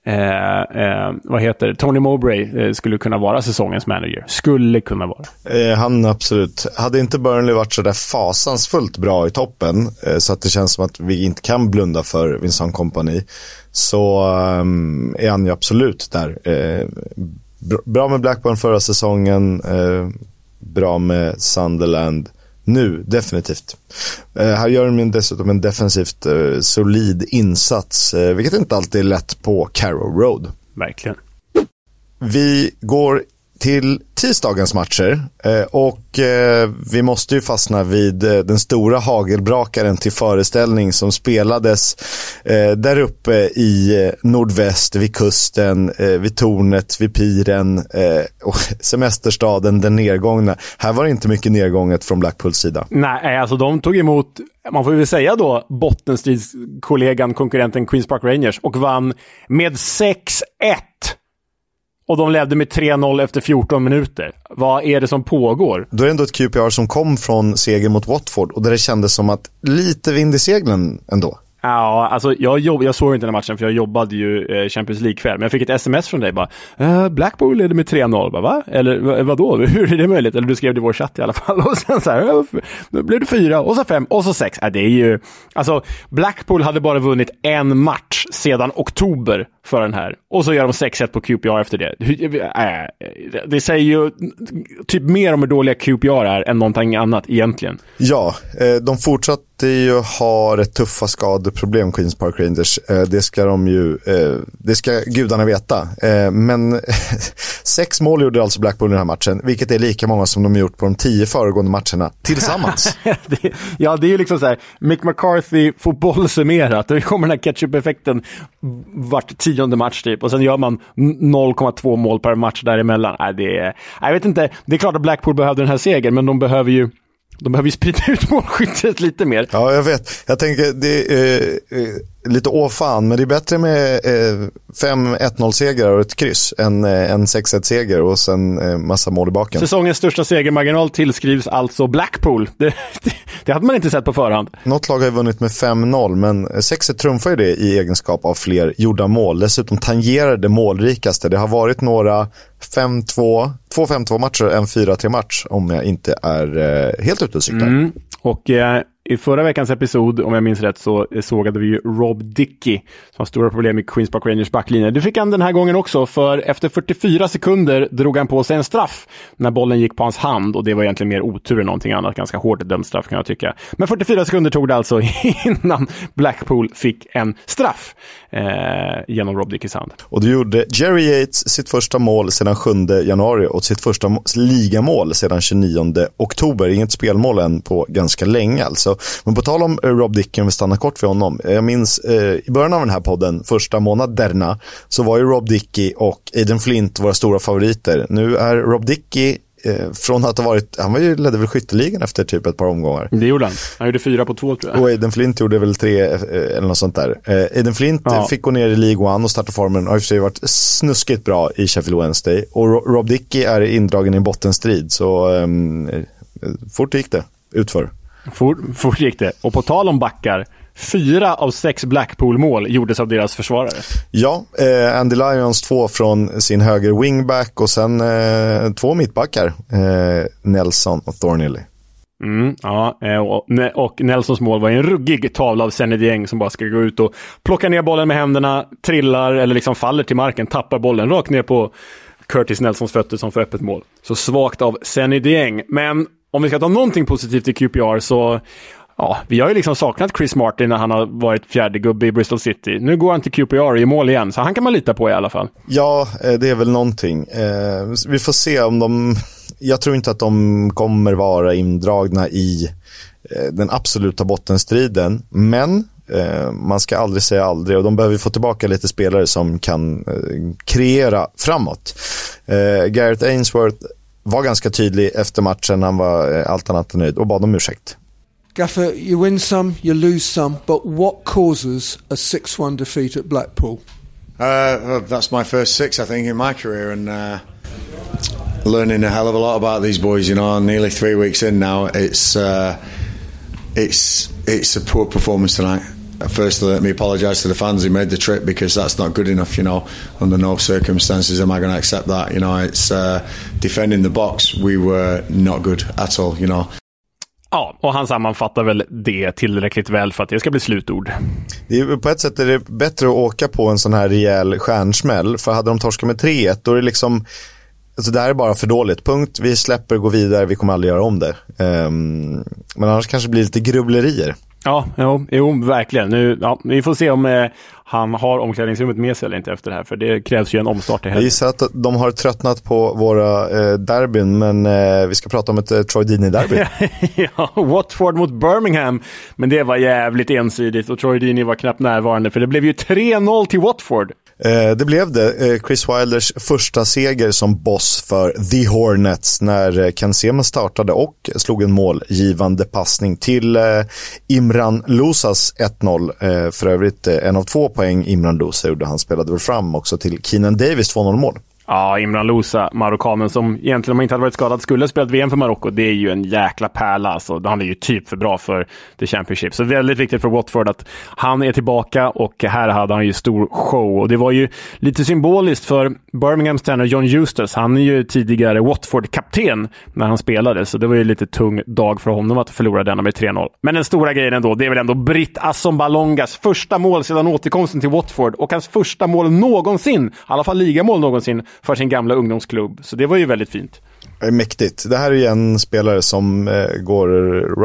Eh, eh, vad heter Tony Mowbray eh, skulle kunna vara säsongens manager. Skulle kunna vara. Eh, han absolut. Hade inte Burnley varit så där fasansfullt bra i toppen, eh, så att det känns som att vi inte kan blunda för Vincent Company, så ehm, är han ju absolut där. Eh, bra med Blackburn förra säsongen, eh, bra med Sunderland nu, definitivt. Eh, här gör de dessutom en defensivt eh, solid insats, eh, vilket inte alltid är lätt på Carrow Road. Verkligen. Vi går till tisdagens matcher. Eh, och eh, vi måste ju fastna vid eh, den stora hagelbrakaren till föreställning som spelades där uppe i nordväst, vid kusten, vid tornet, vid piren och [laughs] semesterstaden, den nedgångna. Här var det inte mycket nedgånget från Blackpools sida. Nej, alltså de tog emot, man får väl säga då, bottenstridskollegan, konkurrenten Queens Park Rangers och vann med 6-1 och de ledde med 3-0 efter 14 minuter. Vad är det som pågår? Då är det ändå ett QPR som kom från seger mot Watford och där det kändes som att lite vind i seglen ändå. Ja, alltså jag, jobb, jag såg inte den matchen för jag jobbade ju eh, Champions League-kväll. Men jag fick ett sms från dig bara. Eh, Blackpool leder med 3-0. Va? Eller vadå? [laughs] Hur är det möjligt? Eller du skrev det i vår chatt i alla fall. [laughs] Och sen så här, nu blev det fyra, och så fem, och så sex. Äh, det är ju... Alltså, Blackpool hade bara vunnit en match sedan oktober för den här. Och så gör de 6-1 på QPR efter det. Äh, det säger ju typ mer om hur dåliga QPR är än någonting annat egentligen. Ja, de fortsatte ju ha rätt tuffa skadeproblem, Queens Park Rangers. Eh, det ska de ju, eh, det ska gudarna veta. Eh, men [laughs] sex mål gjorde alltså Blackpool i den här matchen, vilket är lika många som de gjort på de tio föregående matcherna tillsammans. [laughs] ja, det är ju liksom så här, Mick McCarthy fotboll summerat. då kommer den här ketchup-effekten vart tionde match typ och sen gör man 0,2 mål per match däremellan. Nej, det är, jag vet inte, det är klart att Blackpool behövde den här segern, men de behöver ju de behöver ju sprida [laughs] ut målskyttet lite mer. Ja, jag vet. Jag tänker, det eh, eh lite åfan, men det är bättre med eh, fem 1-0-segrar och ett kryss än eh, en 6-1-seger och sen eh, massa mål i baken. Säsongens största segermarginal tillskrivs alltså Blackpool. Det, det, [laughs] det hade man inte sett på förhand. Något lag har ju vunnit med 5-0, men 6-1 trumfar ju det i egenskap av fler gjorda mål. Dessutom tangerar det målrikaste. Det har varit några 5-2, två 5-2 matcher, en 4-3 match om jag inte är eh, helt ute och cyklar. Mm. Och eh, i förra veckans episod, om jag minns rätt, så sågade vi ju Rob Dickey som har stora problem med Queens Park Rangers backlinje. Det fick han den här gången också, för efter 44 sekunder drog han på sig en straff när bollen gick på hans hand och det var egentligen mer otur än någonting annat. Ganska hårt dömd straff kan jag tycka. Men 44 sekunder tog det alltså [laughs] innan Blackpool fick en straff eh, genom Rob Dickeys hand. Och då gjorde Jerry Yates sitt första mål sedan 7 januari och sitt första ligamål sedan 29 oktober. Inget spelmål än på ganska länge alltså. Men på tal om eh, Rob Dickey, om vi stannar kort för honom. Jag minns eh, i början av den här podden, första månaderna, så var ju Rob Dickey och Aiden Flint våra stora favoriter. Nu är Rob Dickey eh, från att ha varit, han var ju, ledde väl skytteligan efter typ ett par omgångar. Det gjorde han. Han gjorde fyra på två tror jag. Och Aiden Flint gjorde väl tre eh, eller något sånt där. Aiden Flint ja. fick gå ner i League One och starta formen har i och för sig varit snuskigt bra i Sheffield Wednesday. Och Rob Dickey är indragen i bottenstrid så eh, fort gick det utför. Fort, fort gick det. Och på tal om backar, fyra av sex Blackpool-mål gjordes av deras försvarare. Ja, eh, Andy Lyons två från sin höger wingback och sen eh, två mittbackar, eh, Nelson och Thornilly. Mm, ja, eh, och Nelsons mål var en ruggig tavla av Senedieng som bara ska gå ut och plocka ner bollen med händerna, trillar eller liksom faller till marken, tappar bollen rakt ner på Curtis Nelsons fötter som får öppet mål. Så svagt av Senedieng. Men om vi ska ta någonting positivt i QPR så Ja, vi har ju liksom saknat Chris Martin när han har varit fjärde gubbe i Bristol City. Nu går han till QPR i mål igen, så han kan man lita på i alla fall. Ja, eh, det är väl någonting. Eh, vi får se om de... Jag tror inte att de kommer vara indragna i eh, den absoluta bottenstriden, men man ska aldrig säga aldrig och de behöver få tillbaka lite spelare som kan kreera framåt. Gareth Ainsworth var ganska tydlig efter matchen. Han var eh, allt annat än nöjd och bad om ursäkt. Gaffer, you win some, you lose some, but what causes a 6-1 defeat at Blackpool? Uh, that's my first six, I think, in my career, and uh, learning a hell of a lot about these boys. You know, nearly three weeks in now, it's uh, it's it's a poor performance tonight. Firstly, let me apologise to the fans who made the trip because that's not good enough. You know, under no circumstances am I going to accept that. You know, it's uh, defending the box. We were not good at all. You know. Ja, och han sammanfattar väl det tillräckligt väl för att det ska bli slutord. Det är, på ett sätt är det bättre att åka på en sån här rejäl stjärnsmäll. För hade de torskat med 3-1 då är det liksom Alltså det här är bara för dåligt. Punkt. Vi släpper, går vidare, vi kommer aldrig göra om det. Um, men annars kanske det blir lite grubblerier. Ja, jo, jo verkligen. Nu, ja, vi får se om eh, han har omklädningsrummet med sig eller inte efter det här, för det krävs ju en omstart i helgen. Jag gissar att de har tröttnat på våra eh, derbyn, men eh, vi ska prata om ett eh, Troy Deeney-derby. [laughs] ja, Watford mot Birmingham, men det var jävligt ensidigt och Troy Deeney var knappt närvarande, för det blev ju 3-0 till Watford. Eh, det blev det. Eh, Chris Wilders första seger som boss för The Hornets när eh, Ken Sema startade och slog en målgivande passning till eh, Imran Lusas 1-0. Eh, för övrigt eh, en av två poäng Imran Lusa gjorde. Han spelade väl fram också till Keenan Davis 2-0 mål. Ja, Imran Lousa, marockanen som egentligen om han inte hade varit skadad skulle ha spelat VM för Marocko. Det är ju en jäkla pärla. Alltså. Han är ju typ för bra för The Championship. Så väldigt viktigt för Watford att han är tillbaka och här hade han ju stor show. Och det var ju lite symboliskt för Birminghams tränare John Eustace. Han är ju tidigare Watford-kapten när han spelade, så det var ju lite tung dag för honom att förlora denna med 3-0. Men den stora grejen ändå, det är väl ändå Britt Assombalongas första mål sedan återkomsten till Watford och hans första mål någonsin, i alla fall ligamål någonsin, för sin gamla ungdomsklubb. Så det var ju väldigt fint. Mäktigt. Det här är ju en spelare som eh, går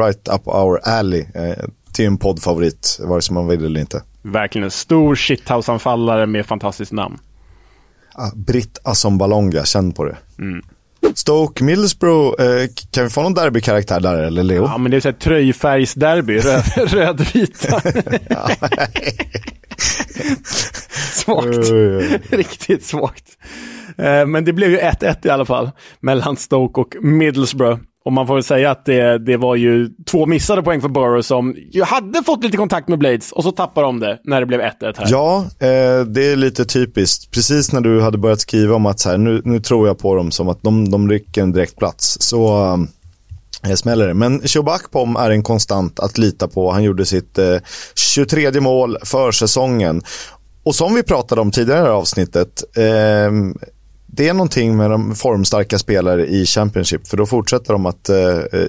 right up our alley eh, till en poddfavorit, vare sig man vill eller inte. Verkligen en stor shithouse-anfallare med fantastiskt namn. Ah, Britt Assombalonga, känn på det. Mm. Stoke Middlesbrough, eh, kan vi få någon derbykaraktär där eller Leo? Ja, men det är så här tröjfärgsderby, röd, [laughs] rödvita. [laughs] svagt. Riktigt svagt. Eh, men det blev ju 1-1 i alla fall mellan Stoke och Middlesbrough. Och man får väl säga att det, det var ju två missade poäng för Borough som ju hade fått lite kontakt med Blades och så tappar de det när det blev 1-1 här. Ja, eh, det är lite typiskt. Precis när du hade börjat skriva om att så här, nu, nu tror jag på dem som att de, de rycker en direkt plats. Så eh, eh smäller det. Men Chewbacpom är en konstant att lita på. Han gjorde sitt eh, 23 mål för säsongen. Och som vi pratade om tidigare i det här avsnittet, eh, det är någonting med de formstarka spelare i Championship, för då fortsätter de att eh,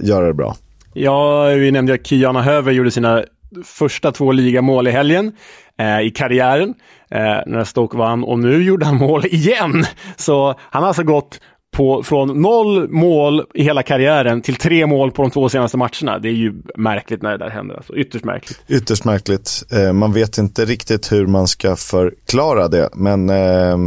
göra det bra. Ja, vi nämnde att Kiana Höver gjorde sina första två ligamål i helgen eh, i karriären eh, när Stoke vann och nu gjorde han mål igen. Så han har alltså gått på, från noll mål i hela karriären till tre mål på de två senaste matcherna. Det är ju märkligt när det där händer. Alltså. Ytterst märkligt. Ytterst märkligt. Eh, man vet inte riktigt hur man ska förklara det. Men eh,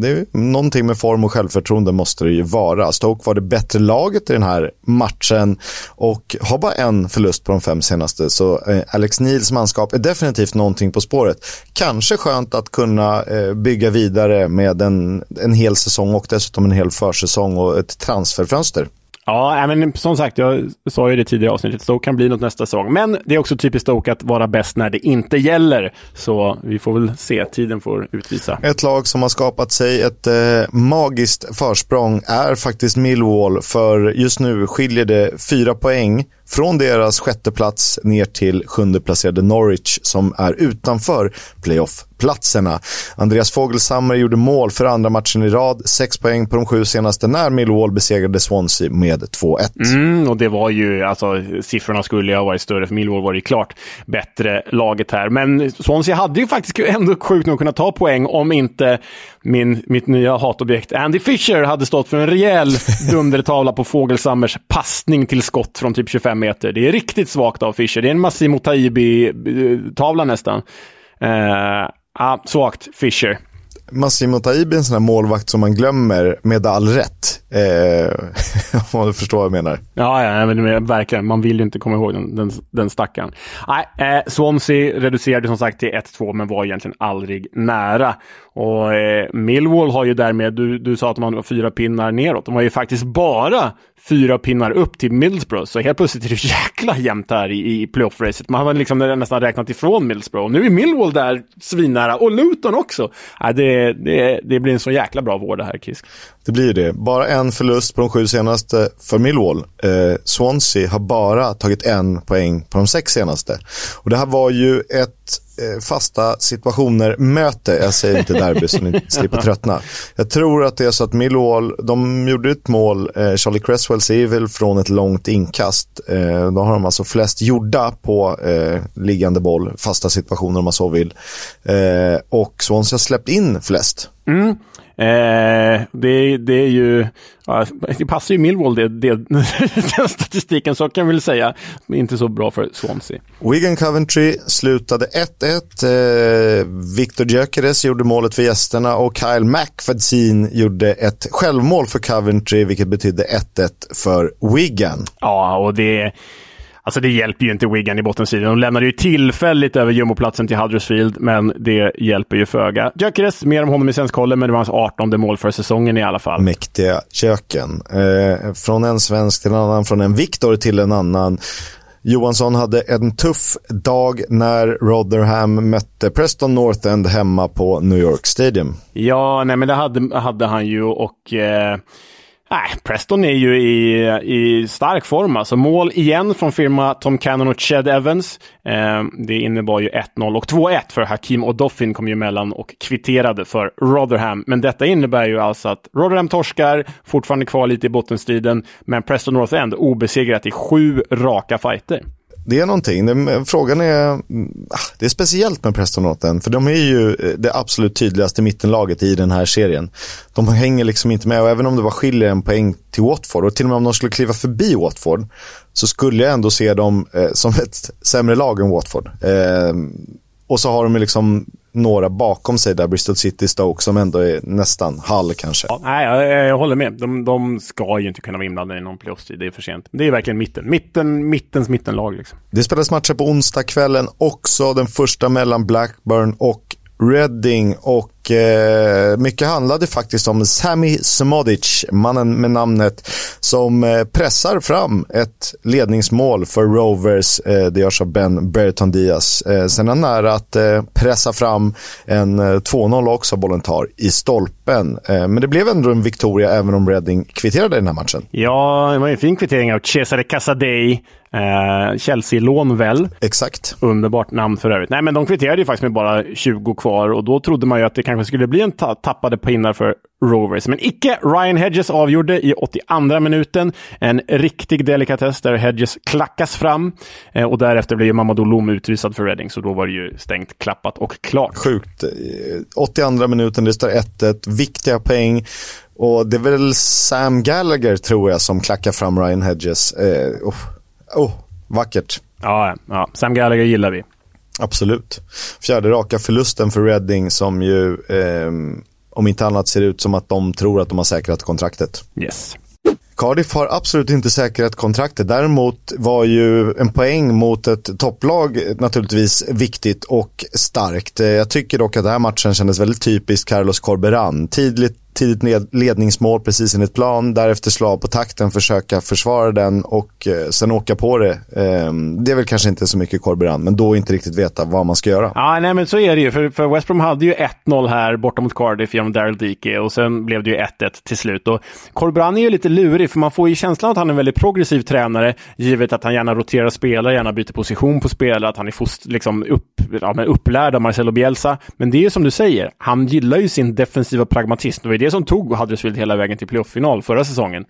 det är någonting med form och självförtroende måste det ju vara. Stoke var det bättre laget i den här matchen och har bara en förlust på de fem senaste. Så eh, Alex Nils manskap är definitivt någonting på spåret. Kanske skönt att kunna eh, bygga vidare med en, en hel säsong och dessutom en hel försäsong och ett transferfönster. Ja, men som sagt, jag sa ju det tidigare avsnittet, Stoke kan bli något nästa säsong. Men det är också typiskt Stoke att vara bäst när det inte gäller. Så vi får väl se, tiden får utvisa. Ett lag som har skapat sig ett eh, magiskt försprång är faktiskt Millwall, för just nu skiljer det fyra poäng från deras sjätte plats ner till sjunde placerade Norwich som är utanför playoff-platserna. Andreas Fogelsammer gjorde mål för andra matchen i rad, sex poäng på de sju senaste när Millwall besegrade Swansea med 2-1. Mm, och det var ju, alltså siffrorna skulle ju ha varit större för Millwall var det klart bättre laget här. Men Swansea hade ju faktiskt ändå sjukt nog kunnat ta poäng om inte min, mitt nya hatobjekt Andy Fisher hade stått för en rejäl dundertavla på Fogelsammers passning till skott från typ 25 meter. Det är riktigt svagt av Fischer. Det är en Massimo Taibi-tavla eh, nästan. Uh, ah, svagt Fischer. Massimo Taibi är en sån här målvakt som man glömmer med all rätt. Eh, [laughs] om du förstår vad jag menar. Ja, ja men, verkligen. Man vill ju inte komma ihåg den, den, den stackaren. Nej, eh, Swansea reducerade som sagt till 1-2 men var egentligen aldrig nära. Och eh, Millwall har ju därmed, du, du sa att man var fyra pinnar neråt. De har ju faktiskt bara fyra pinnar upp till Middlesbrough. Så helt plötsligt är det [laughs] jäkla jämnt här i, i playoff-racet. Man har liksom nästan räknat ifrån Middlesbrough. Och nu är Millwall där svinnära. Och Luton också. Äh, det, det, det blir en så jäkla bra vård det här, Kisk. Det blir det. Bara en förlust på de sju senaste för Millwall. Eh, Swansea har bara tagit en poäng på de sex senaste. Och det här var ju ett eh, fasta situationer-möte. Jag säger inte derby så ni [laughs] slipper tröttna. Jag tror att det är så att Millwall, de gjorde ett mål, eh, Charlie Cresswells är från ett långt inkast. Eh, då har de alltså flest gjorda på eh, liggande boll, fasta situationer om man så vill. Eh, och Swansea har släppt in flest. Mm. Eh, det, det är ju, ja, det passar ju Millwall det, det, [laughs] den statistiken, så kan vi väl säga. Inte så bra för Swansea. Wigan Coventry slutade 1-1. Eh, Victor Gyökeres gjorde målet för gästerna och Kyle McFadsin gjorde ett självmål för Coventry, vilket betydde 1-1 för Wigan. Ja, och det Alltså det hjälper ju inte Wigan i bottensidan. De lämnade ju tillfälligt över jumboplatsen till Huddersfield, men det hjälper ju föga. Gyökeres, mer om honom i svensk kollen, men det var hans 18 mål för säsongen i alla fall. Mäktiga Jöken. Eh, från en svensk till en annan, från en Viktor till en annan. Johansson hade en tuff dag när Rotherham mötte Preston North End hemma på New York Stadium. Ja, nej men det hade, hade han ju och eh, Nej, Preston är ju i, i stark form. Alltså mål igen från firma Tom Cannon och Ched Evans. Eh, det innebar ju 1-0 och 2-1 för Hakim och Doffin kom ju emellan och kvitterade för Rotherham. Men detta innebär ju alltså att Rotherham torskar, fortfarande kvar lite i bottenstriden, men Preston North End obesegrat i sju raka fighter det är någonting. Det, frågan är, mm, ah, det är speciellt med Preston för de är ju eh, det absolut tydligaste mittenlaget i den här serien. De hänger liksom inte med och även om det var skiljer en poäng till Watford och till och med om de skulle kliva förbi Watford så skulle jag ändå se dem eh, som ett sämre lag än Watford. Eh, och så har de liksom några bakom sig där, Bristol City, Stoke, som ändå är nästan Hall kanske. Ja, nej, jag, jag, håller med. De, de ska ju inte kunna vara inblandade i någon playoff-strid, det är för sent. Det är verkligen mitten, mitten mittens mittenlag. Liksom. Det spelas matcher på onsdagskvällen också, den första mellan Blackburn och Reading och eh, mycket handlade faktiskt om Sami Smodic, mannen med namnet, som eh, pressar fram ett ledningsmål för Rovers. Eh, det görs av Ben Berton Diaz. Eh, sen är han nära att pressa fram en 2-0 eh, också, bollen tar i stolpen. Men det blev ändå en Victoria även om Reading kvitterade den här matchen. Ja, det var en fin kvittering av Cesare Casadei Eh, Chelsea-lån väl? Exakt. Underbart namn för övrigt. Nej, men de kvitterade ju faktiskt med bara 20 kvar och då trodde man ju att det kanske skulle bli en ta tappade pinnar för Rovers. Men icke! Ryan Hedges avgjorde i 82 minuten. En riktig delikatess där Hedges klackas fram eh, och därefter blev Mamadou Loum utvisad för Reading, så då var det ju stängt, klappat och klart. Sjukt. 82 minuten, det står 1-1. Viktiga poäng. Och det är väl Sam Gallagher, tror jag, som klackar fram Ryan Hedges. Eh, oh Oh, vackert. Ja, ja, Sam Gallagher gillar vi. Absolut. Fjärde raka förlusten för Reading som ju, eh, om inte annat, ser ut som att de tror att de har säkrat kontraktet. Yes. Cardiff har absolut inte säkrat kontraktet. Däremot var ju en poäng mot ett topplag naturligtvis viktigt och starkt. Jag tycker dock att den här matchen kändes väldigt typiskt Carlos Corberan. Tidligt tidigt ledningsmål precis enligt plan, därefter slå av på takten, försöka försvara den och eh, sen åka på det. Eh, det är väl kanske inte så mycket Corberan, men då inte riktigt veta vad man ska göra. Ja, nej men så är det ju, för, för West Brom hade ju 1-0 här borta mot Cardiff genom Daryl Dike och sen blev det ju 1-1 till slut. Och Corberan är ju lite lurig, för man får ju känslan att han är en väldigt progressiv tränare, givet att han gärna roterar spelare, gärna byter position på spelare, att han är fost, liksom upp, ja, men upplärd av Marcelo Bielsa. Men det är ju som du säger, han gillar ju sin defensiva pragmatism. Det som tog Huddersfield hela vägen till playoff-final förra säsongen.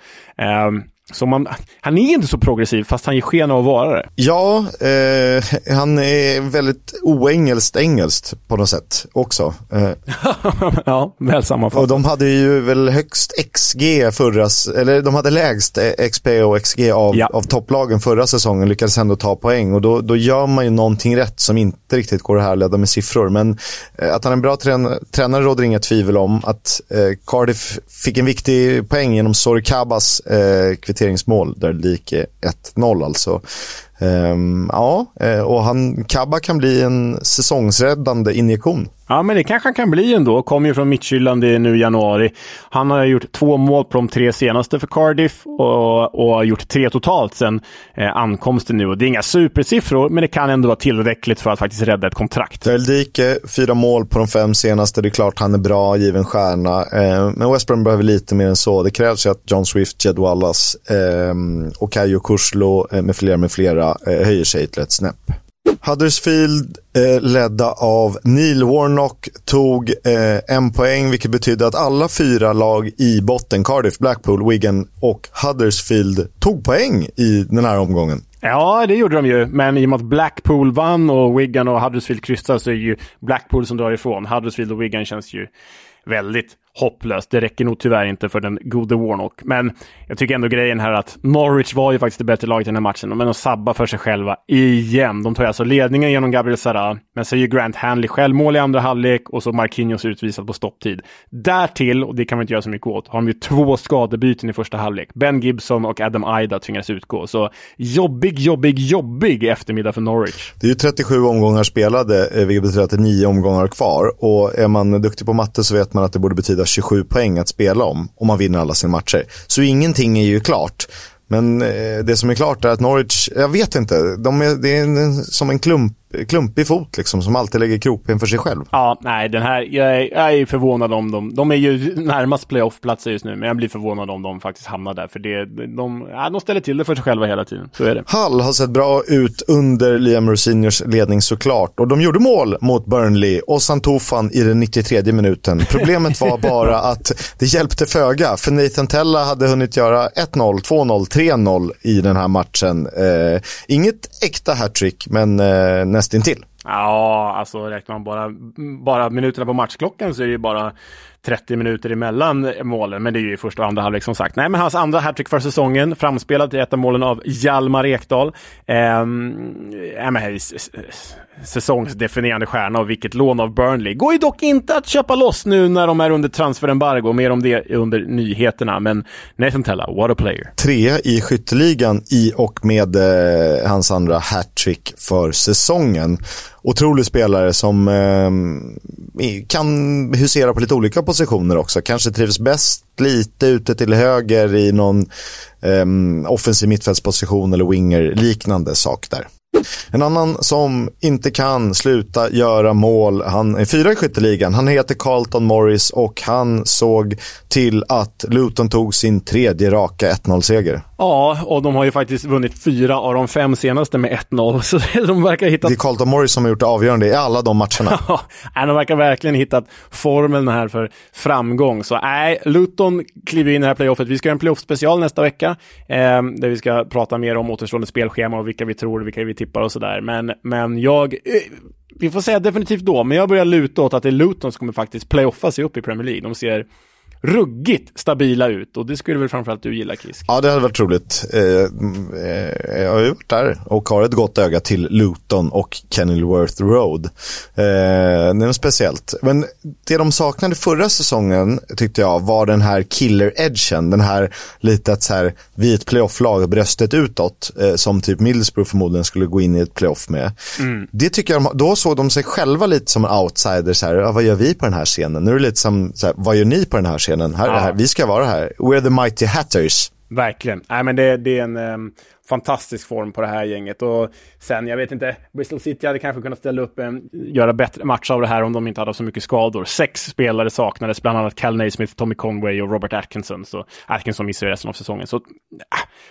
Um, så man, han är inte så progressiv, fast han ger sken av att vara det. Ja, eh, han är väldigt oengelskt engelskt på något sätt också. Eh. [laughs] ja, väl sammanfattat. Och de hade ju väl högst XG förra, eller de hade lägst XP och XG av, ja. av topplagen förra säsongen, lyckades ändå ta poäng och då, då gör man ju någonting rätt som inte riktigt går att härleda med siffror. Men eh, att han är en bra trän tränare råder inga tvivel om. Att eh, Cardiff fick en viktig poäng genom Sorikabas eh, kvitteringsmål där det gick 1-0 alltså. Um, ja, eh, och han, Kabba kan bli en säsongsräddande injektion. Ja, men det kanske han kan bli ändå. Kom ju från Midtjylland nu i januari. Han har gjort två mål på de tre senaste för Cardiff och, och har gjort tre totalt sen eh, ankomsten nu. Och det är inga supersiffror, men det kan ändå vara tillräckligt för att faktiskt rädda ett kontrakt. Dike, fyra mål på de fem senaste. Det är klart han är bra, given stjärna. Eh, men West Brom behöver lite mer än så. Det krävs ju att John Swift, Jed Wallace eh, och Kayo Kurslo eh, med flera med flera eh, höjer sig till ett snäpp. Huddersfield eh, ledda av Neil Warnock tog eh, en poäng vilket betydde att alla fyra lag i botten, Cardiff, Blackpool, Wigan och Huddersfield tog poäng i den här omgången. Ja, det gjorde de ju. Men i och med att Blackpool vann och Wigan och Huddersfield kryssade så är det ju Blackpool som drar ifrån. Huddersfield och Wigan känns ju väldigt hopplöst. Det räcker nog tyvärr inte för den gode Warnock. Men jag tycker ändå grejen här att Norwich var ju faktiskt det bättre laget i den här matchen. Men de sabbar för sig själva igen. De tar alltså ledningen genom Gabriel Sara. Men så är ju Grant Hanley självmål i andra halvlek och så Marquinhos utvisad på stopptid. Därtill, och det kan vi inte göra så mycket åt, har de ju två skadebyten i första halvlek. Ben Gibson och Adam Aida tvingas utgå. Så jobbig, jobbig, jobbig eftermiddag för Norwich. Det är ju 37 omgångar spelade, eh, vilket betyder att det är nio omgångar kvar. Och är man duktig på matte så vet man att det borde betyda 27 poäng att spela om, om man vinner alla sina matcher. Så ingenting är ju klart. Men eh, det som är klart är att Norwich, jag vet inte, de är, det är en, som en klump klumpig fot liksom, som alltid lägger krokben för sig själv. Ja, nej, den här, jag är, jag är förvånad om dem. De är ju närmast playoff-platser just nu, men jag blir förvånad om de faktiskt hamnar där. För det, de, ja, de ställer till det för sig själva hela tiden. Så är det. Hull har sett bra ut under Liam Rosiniers ledning såklart. Och de gjorde mål mot Burnley och Santofan i den 93 minuten. Problemet var bara att det hjälpte föga, för Nathan Tella hade hunnit göra 1-0, 2-0, 3-0 i den här matchen. Eh, inget äkta hattrick, men eh, nästintill. Ja, alltså räknar man bara, bara minuterna på matchklockan så är det ju bara 30 minuter emellan målen, men det är ju i första och andra halvlek som sagt. Nej, men hans andra hattrick för säsongen, framspelat i ett av målen av Hjalmar Ekdal. Ehm, äh, säsongsdefinierande stjärna och vilket lån av Burnley. Går ju dock inte att köpa loss nu när de är under transferembargo. Mer om det under nyheterna. Men Nathan Tella, what a player. Trea i skytteligan i och med eh, hans andra hattrick för säsongen. Otrolig spelare som eh, kan husera på lite olika positioner också. Kanske trivs bäst lite ute till höger i någon eh, offensiv mittfältsposition eller winger liknande sak där. En annan som inte kan sluta göra mål, han är fyra i skytteligan. Han heter Carlton Morris och han såg till att Luton tog sin tredje raka 1-0-seger. Ja, och de har ju faktiskt vunnit fyra av de fem senaste med 1-0. [laughs] Så de verkar ha hittat... Det är Carlton Morris som har gjort det avgörande i alla de matcherna. [laughs] ja, de verkar verkligen ha hittat formeln här för framgång. Så nej, Luton kliver in i det här playoffet. Vi ska göra en playoff-special nästa vecka, eh, där vi ska prata mer om återstående spelschema och vilka vi tror, vilka vi tippar och sådär. Men, men jag... Eh, vi får säga definitivt då, men jag börjar luta åt att det är Luton som kommer faktiskt playoffa sig upp i Premier League. De ser ruggigt stabila ut och det skulle väl framförallt du gilla Kisk? Ja, det hade varit roligt. Eh, eh, jag har ju varit där och har ett gott öga till Luton och Kenilworth Road. Eh, det är något speciellt. Men det de saknade förra säsongen tyckte jag var den här killer-edgen. Den här lite att så här, vi är ett playoff-lag, bröstet utåt, eh, som typ Middlesbrough förmodligen skulle gå in i ett playoff med. Mm. Det tycker jag, då såg de sig själva lite som en outsider, så här, vad gör vi på den här scenen? Nu är det lite som, så här, vad gör ni på den här scenen? Scenen. Här, ja. här, vi ska vara här. We're the mighty hatters. Verkligen. Nej, men det, det är en um, fantastisk form på det här gänget. Och sen, jag vet inte, Bristol City hade kanske kunnat ställa upp en, göra bättre match av det här om de inte hade så mycket skador. Sex spelare saknades, bland annat Cal Naismith, Tommy Conway och Robert Atkinson. Så Atkinson missar ju resten av säsongen. Så äh,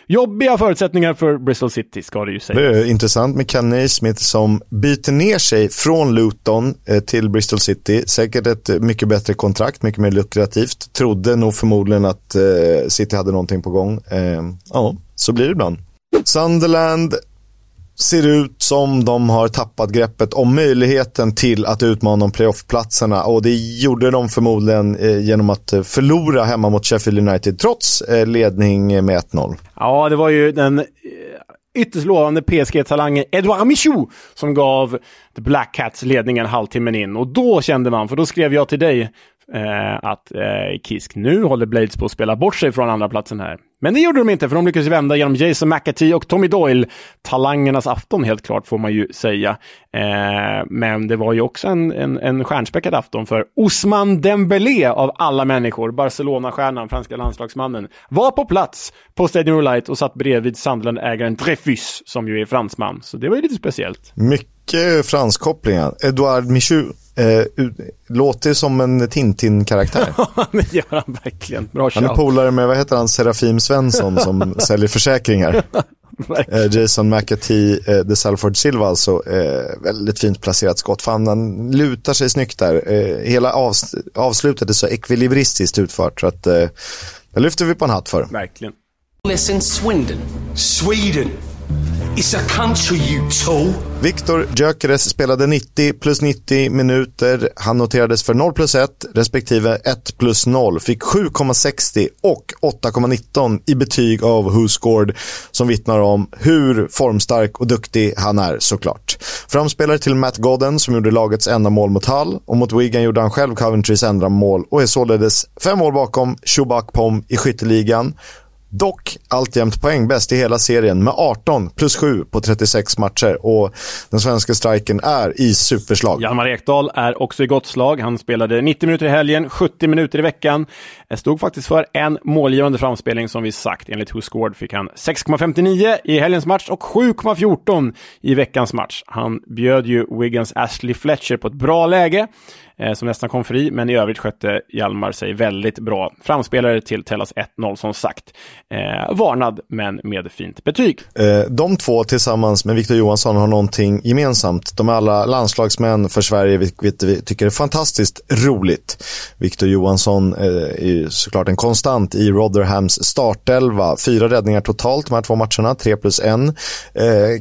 jobbiga förutsättningar för Bristol City ska det ju sägas. Det är intressant med Cal Naismith som byter ner sig från Luton eh, till Bristol City. Säkert ett mycket bättre kontrakt, mycket mer lukrativt. Trodde nog förmodligen att eh, City hade någonting på gång. Ja, så blir det ibland. Sunderland ser ut som de har tappat greppet om möjligheten till att utmana om playoffplatserna och det gjorde de förmodligen eh, genom att eh, förlora hemma mot Sheffield United trots eh, ledning med 1-0. Ja, det var ju den ytterst lovande PSG-talangen Edouard Michou som gav The Black Cats ledningen halvtimmen in och då kände man, för då skrev jag till dig eh, att eh, Kisk nu håller Blades på att spela bort sig från andra platsen här. Men det gjorde de inte, för de lyckades vända genom Jason McAtee och Tommy Doyle. Talangernas afton helt klart, får man ju säga. Eh, men det var ju också en, en, en stjärnspäckad afton för Osman Dembélé av alla människor, Barcelona-stjärnan, franska landslagsmannen, var på plats på Stadium Light och satt bredvid Sunderland-ägaren Dreyfus, som ju är fransman. Så det var ju lite speciellt. Mycket franskopplingar. Edouard Michu Eh, låter som en Tintin-karaktär. [laughs] Ja, det gör han verkligen. Bra Han är polare med, vad heter han, Serafim Svensson som [laughs] säljer försäkringar. eh, Jason McAtee, eh, The Salford Silva alltså, eh, väldigt fint placerat skott. Fan, han lutar sig snyggt där. Eh, hela avs avslutet är så ekvilibristiskt utfört så att eh, det lyfter vi på en hatt för. Verkligen. Listen, Swindon. Sweden. It's a country you tool. Viktor Gyökeres spelade 90 plus 90 minuter. Han noterades för 0 plus 1 respektive 1 plus 0. Fick 7,60 och 8,19 i betyg av Who Scored som vittnar om hur formstark och duktig han är såklart. Framspelare till Matt Godden som gjorde lagets enda mål mot Hull och mot Wigan gjorde han själv Coventrys enda mål och är således fem mål bakom Shubak Pom i skytteligan Dock alltjämt poängbäst i hela serien med 18 plus 7 på 36 matcher och den svenska strikern är i superslag. Hjalmar Ekdal är också i gott slag. Han spelade 90 minuter i helgen, 70 minuter i veckan. Eh, stod faktiskt för en målgivande framspelning som vi sagt. Enligt Husgård fick han 6,59 i helgens match och 7,14 i veckans match. Han bjöd ju Wiggins Ashley Fletcher på ett bra läge Eh, som nästan kom fri, men i övrigt skötte Hjalmar sig väldigt bra. Framspelare till Tellas 1-0 som sagt. Eh, varnad, men med fint betyg. Eh, de två tillsammans med Victor Johansson har någonting gemensamt. De är alla landslagsmän för Sverige, vilket vi tycker är fantastiskt roligt. Victor Johansson eh, är såklart en konstant i Rotherhams startelva. Fyra räddningar totalt de här två matcherna, 3 plus 1. Eh,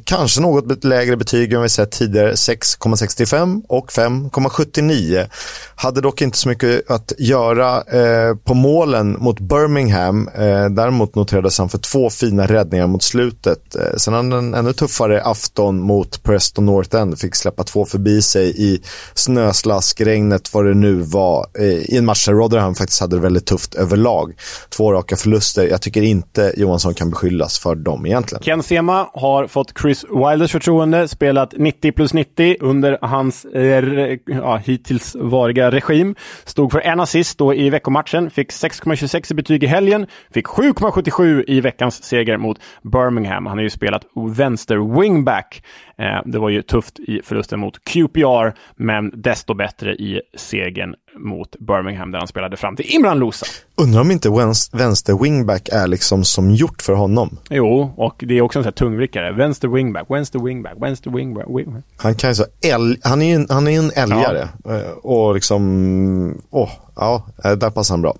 kanske något lägre betyg än vi sett tidigare, 6,65 och 5,79. Hade dock inte så mycket att göra eh, på målen mot Birmingham. Eh, däremot noterades han för två fina räddningar mot slutet. Eh, sen hade han en ännu tuffare afton mot Preston North End. Fick släppa två förbi sig i snöslask, regnet, vad det nu var. Eh, I en match där Rotherham faktiskt hade det väldigt tufft överlag. Två raka förluster. Jag tycker inte Johansson kan beskyllas för dem egentligen. Ken Sema har fått Chris Wilders förtroende, spelat 90 plus 90 under hans eh, ja, hittills variga regim. Stod för en assist då i veckomatchen, fick 6,26 i betyg i helgen, fick 7,77 i veckans seger mot Birmingham. Han har ju spelat vänster wingback. Eh, det var ju tufft i förlusten mot QPR, men desto bättre i segern mot Birmingham där han spelade fram till Imran Lousa. Undrar om inte vänster wingback är liksom som gjort för honom? Jo, och det är också en sån här tungvrickare. Vänster wingback, vänster wingback, vänster wingback. wingback. Han kan ju så han är ju en, han är en älgare. Ja. Och liksom, åh, ja, där passar han bra.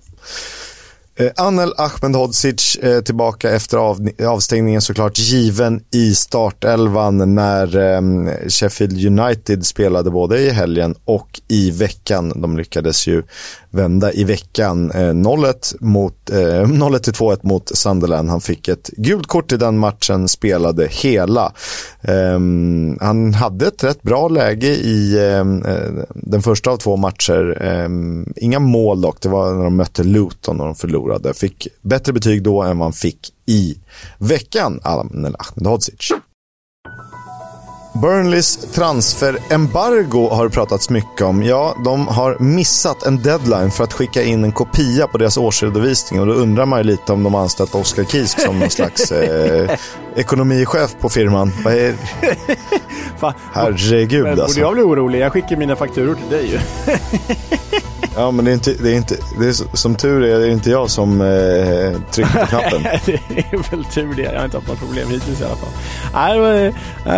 Eh, Anel Ahmedhodzic eh, tillbaka efter av, avstängningen såklart given i startelvan när eh, Sheffield United spelade både i helgen och i veckan. De lyckades ju vända i veckan. Eh, 0-1 mot, eh, [laughs] 0-1 till 2-1 mot Sunderland. Han fick ett gult kort i den matchen, spelade hela. Eh, han hade ett rätt bra läge i ehm, eh, den första av två matcher. Ehm, inga mål dock, det var när de mötte Luton och de förlorade. Fick bättre betyg då än vad han fick i veckan, Ahmed Ahmedhodzic. Burnleys transferembargo har det pratats mycket om. Ja, de har missat en deadline för att skicka in en kopia på deras årsredovisning och då undrar man ju lite om de anställt Oskar Kisk som någon slags eh, [laughs] ekonomichef på firman. Vad är... Herregud men, alltså. Borde jag bli orolig? Jag skickar mina fakturor till dig ju. [laughs] Ja, men det är inte, det är inte det är, som tur är det är inte jag som eh, trycker på knappen. [laughs] det är väl tur det. Jag har inte haft några problem hittills i alla fall. Nej, det var,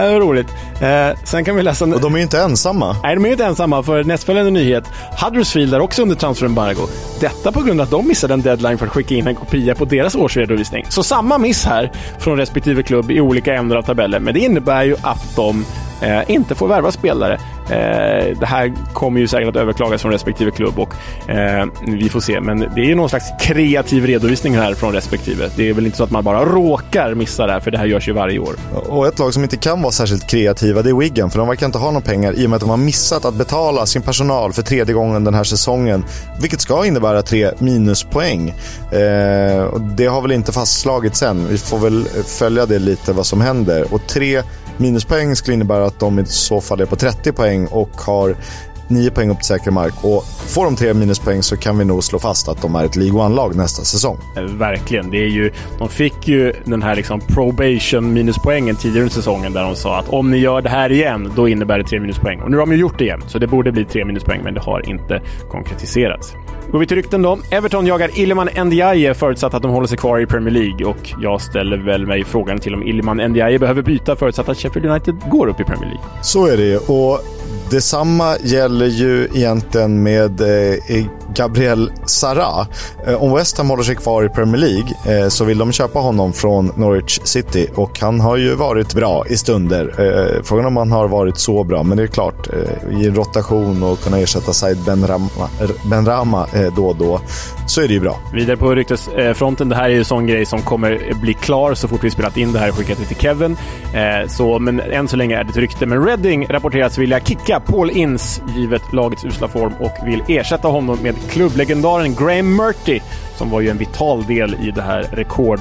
det var roligt. Eh, sen kan vi läsa... Och de är ju inte ensamma. Nej, de är inte ensamma. För nästföljande nyhet. Huddersfield är också under transferembargo. Detta på grund av att de missade en deadline för att skicka in en kopia på deras årsredovisning. Så samma miss här från respektive klubb i olika ändar av tabellen. Men det innebär ju att de eh, inte får värva spelare. Eh, det här kommer ju säkert att överklagas från respektive klubb och eh, vi får se. Men det är ju någon slags kreativ redovisning här från respektive. Det är väl inte så att man bara råkar missa det här, för det här görs ju varje år. Och ett lag som inte kan vara särskilt kreativa, det är Wigan. För de verkar inte ha några pengar i och med att de har missat att betala sin personal för tredje gången den här säsongen. Vilket ska innebära tre minuspoäng. Eh, och det har väl inte fastslagits än. Vi får väl följa det lite vad som händer. Och tre minuspoäng skulle innebära att de i så fall är på 30 poäng och har 9 poäng upp till säker mark. Och får de tre minuspoäng så kan vi nog slå fast att de är ett League One-lag nästa säsong. Verkligen. Det är ju, de fick ju den här liksom probation minuspoängen tidigare under säsongen där de sa att om ni gör det här igen, då innebär det tre minuspoäng. Och nu har de ju gjort det igen, så det borde bli tre minuspoäng, men det har inte konkretiserats. Går vi till rykten då. Everton jagar Illiman Ndiaye förutsatt att de håller sig kvar i Premier League och jag ställer väl mig frågan till om Illiman Ndiaye behöver byta förutsatt att Sheffield United går upp i Premier League. Så är det och Detsamma gäller ju egentligen med eh, Gabriel Sara. Eh, om West Ham håller sig kvar i Premier League eh, så vill de köpa honom från Norwich City och han har ju varit bra i stunder. Frågan om han har varit så bra, men det är klart i en rotation och kunna ersätta Said Benrama, Benrama då och då så är det ju bra. Vidare på ryktesfronten. Det här är ju en sån grej som kommer bli klar så fort vi spelat in det här och skickat det till Kevin. Så, men än så länge är det ett rykte. Men Reading rapporteras vilja kicka Paul Ince givet lagets usla form och vill ersätta honom med klubblegendaren Graham Murty som var ju en vital del i det här rekord,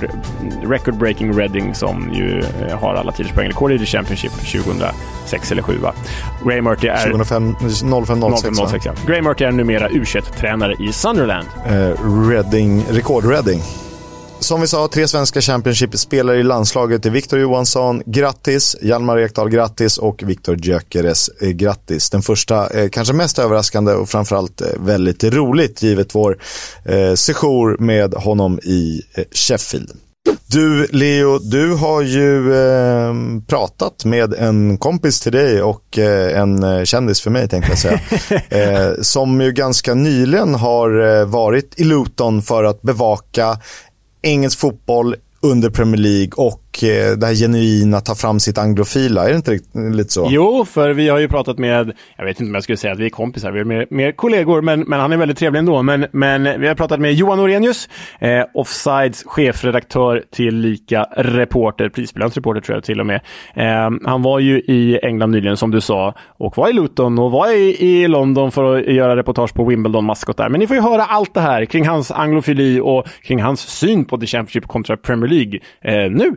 record-breaking Reading som ju eh, har alla tiders poängrekord i The Championship 2006 eller 7 va? Graham Murty är... 2005, 0506 0506 ja. Graham Murty är numera u tränare i Sunderland. Eh, Reading, rekord-Reading. Som vi sa, tre svenska Championship-spelare i landslaget är Victor Johansson, grattis. Hjalmar Ekdal, grattis. Och Viktor Gyökeres, eh, grattis. Den första, eh, kanske mest överraskande och framförallt eh, väldigt roligt givet vår eh, sejour med honom i eh, Sheffield. Du, Leo, du har ju eh, pratat med en kompis till dig och eh, en eh, kändis för mig, tänkte jag säga. [laughs] eh, som ju ganska nyligen har varit i Luton för att bevaka engelsk fotboll under Premier League och och eh, det här genuina, ta fram sitt anglofila. Är det inte lite så? Jo, för vi har ju pratat med, jag vet inte om jag skulle säga att vi är kompisar, vi är mer, mer kollegor, men, men han är väldigt trevlig ändå. Men, men vi har pratat med Johan Orenius, eh, Offsides chefredaktör till lika reporter, prisbelönt reporter tror jag till och med. Eh, han var ju i England nyligen som du sa och var i Luton och var i, i London för att göra reportage på Wimbledon maskot där. Men ni får ju höra allt det här kring hans anglofili och kring hans syn på The Championship kontra Premier League eh, nu.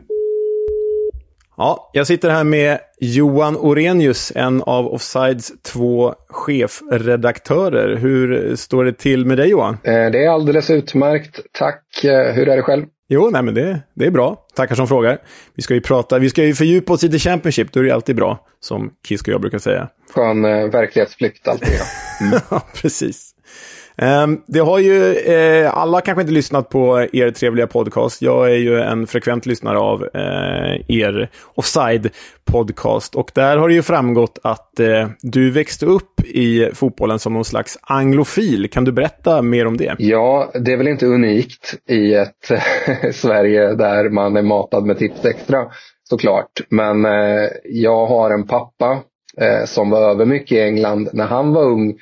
Ja, jag sitter här med Johan Orenius, en av Offsides två chefredaktörer. Hur står det till med dig Johan? Eh, det är alldeles utmärkt, tack. Eh, hur är det själv? Jo, nej men det, det är bra. Tackar som frågar. Vi ska ju prata, vi ska ju fördjupa oss i The Championship, då är det alltid bra, som Kisk och jag brukar säga. Skön eh, verklighetsflykt alltid. [laughs] Mm. ja, precis. Ehm, det har ju, eh, alla kanske inte lyssnat på er trevliga podcast. Jag är ju en frekvent lyssnare av eh, er Offside podcast och där har det ju framgått att eh, du växte upp i fotbollen som någon slags anglofil. Kan du berätta mer om det? Ja, det är väl inte unikt i ett [laughs] Sverige där man är matad med tips extra såklart. Men jag har en pappa som var över mycket i England när han var ung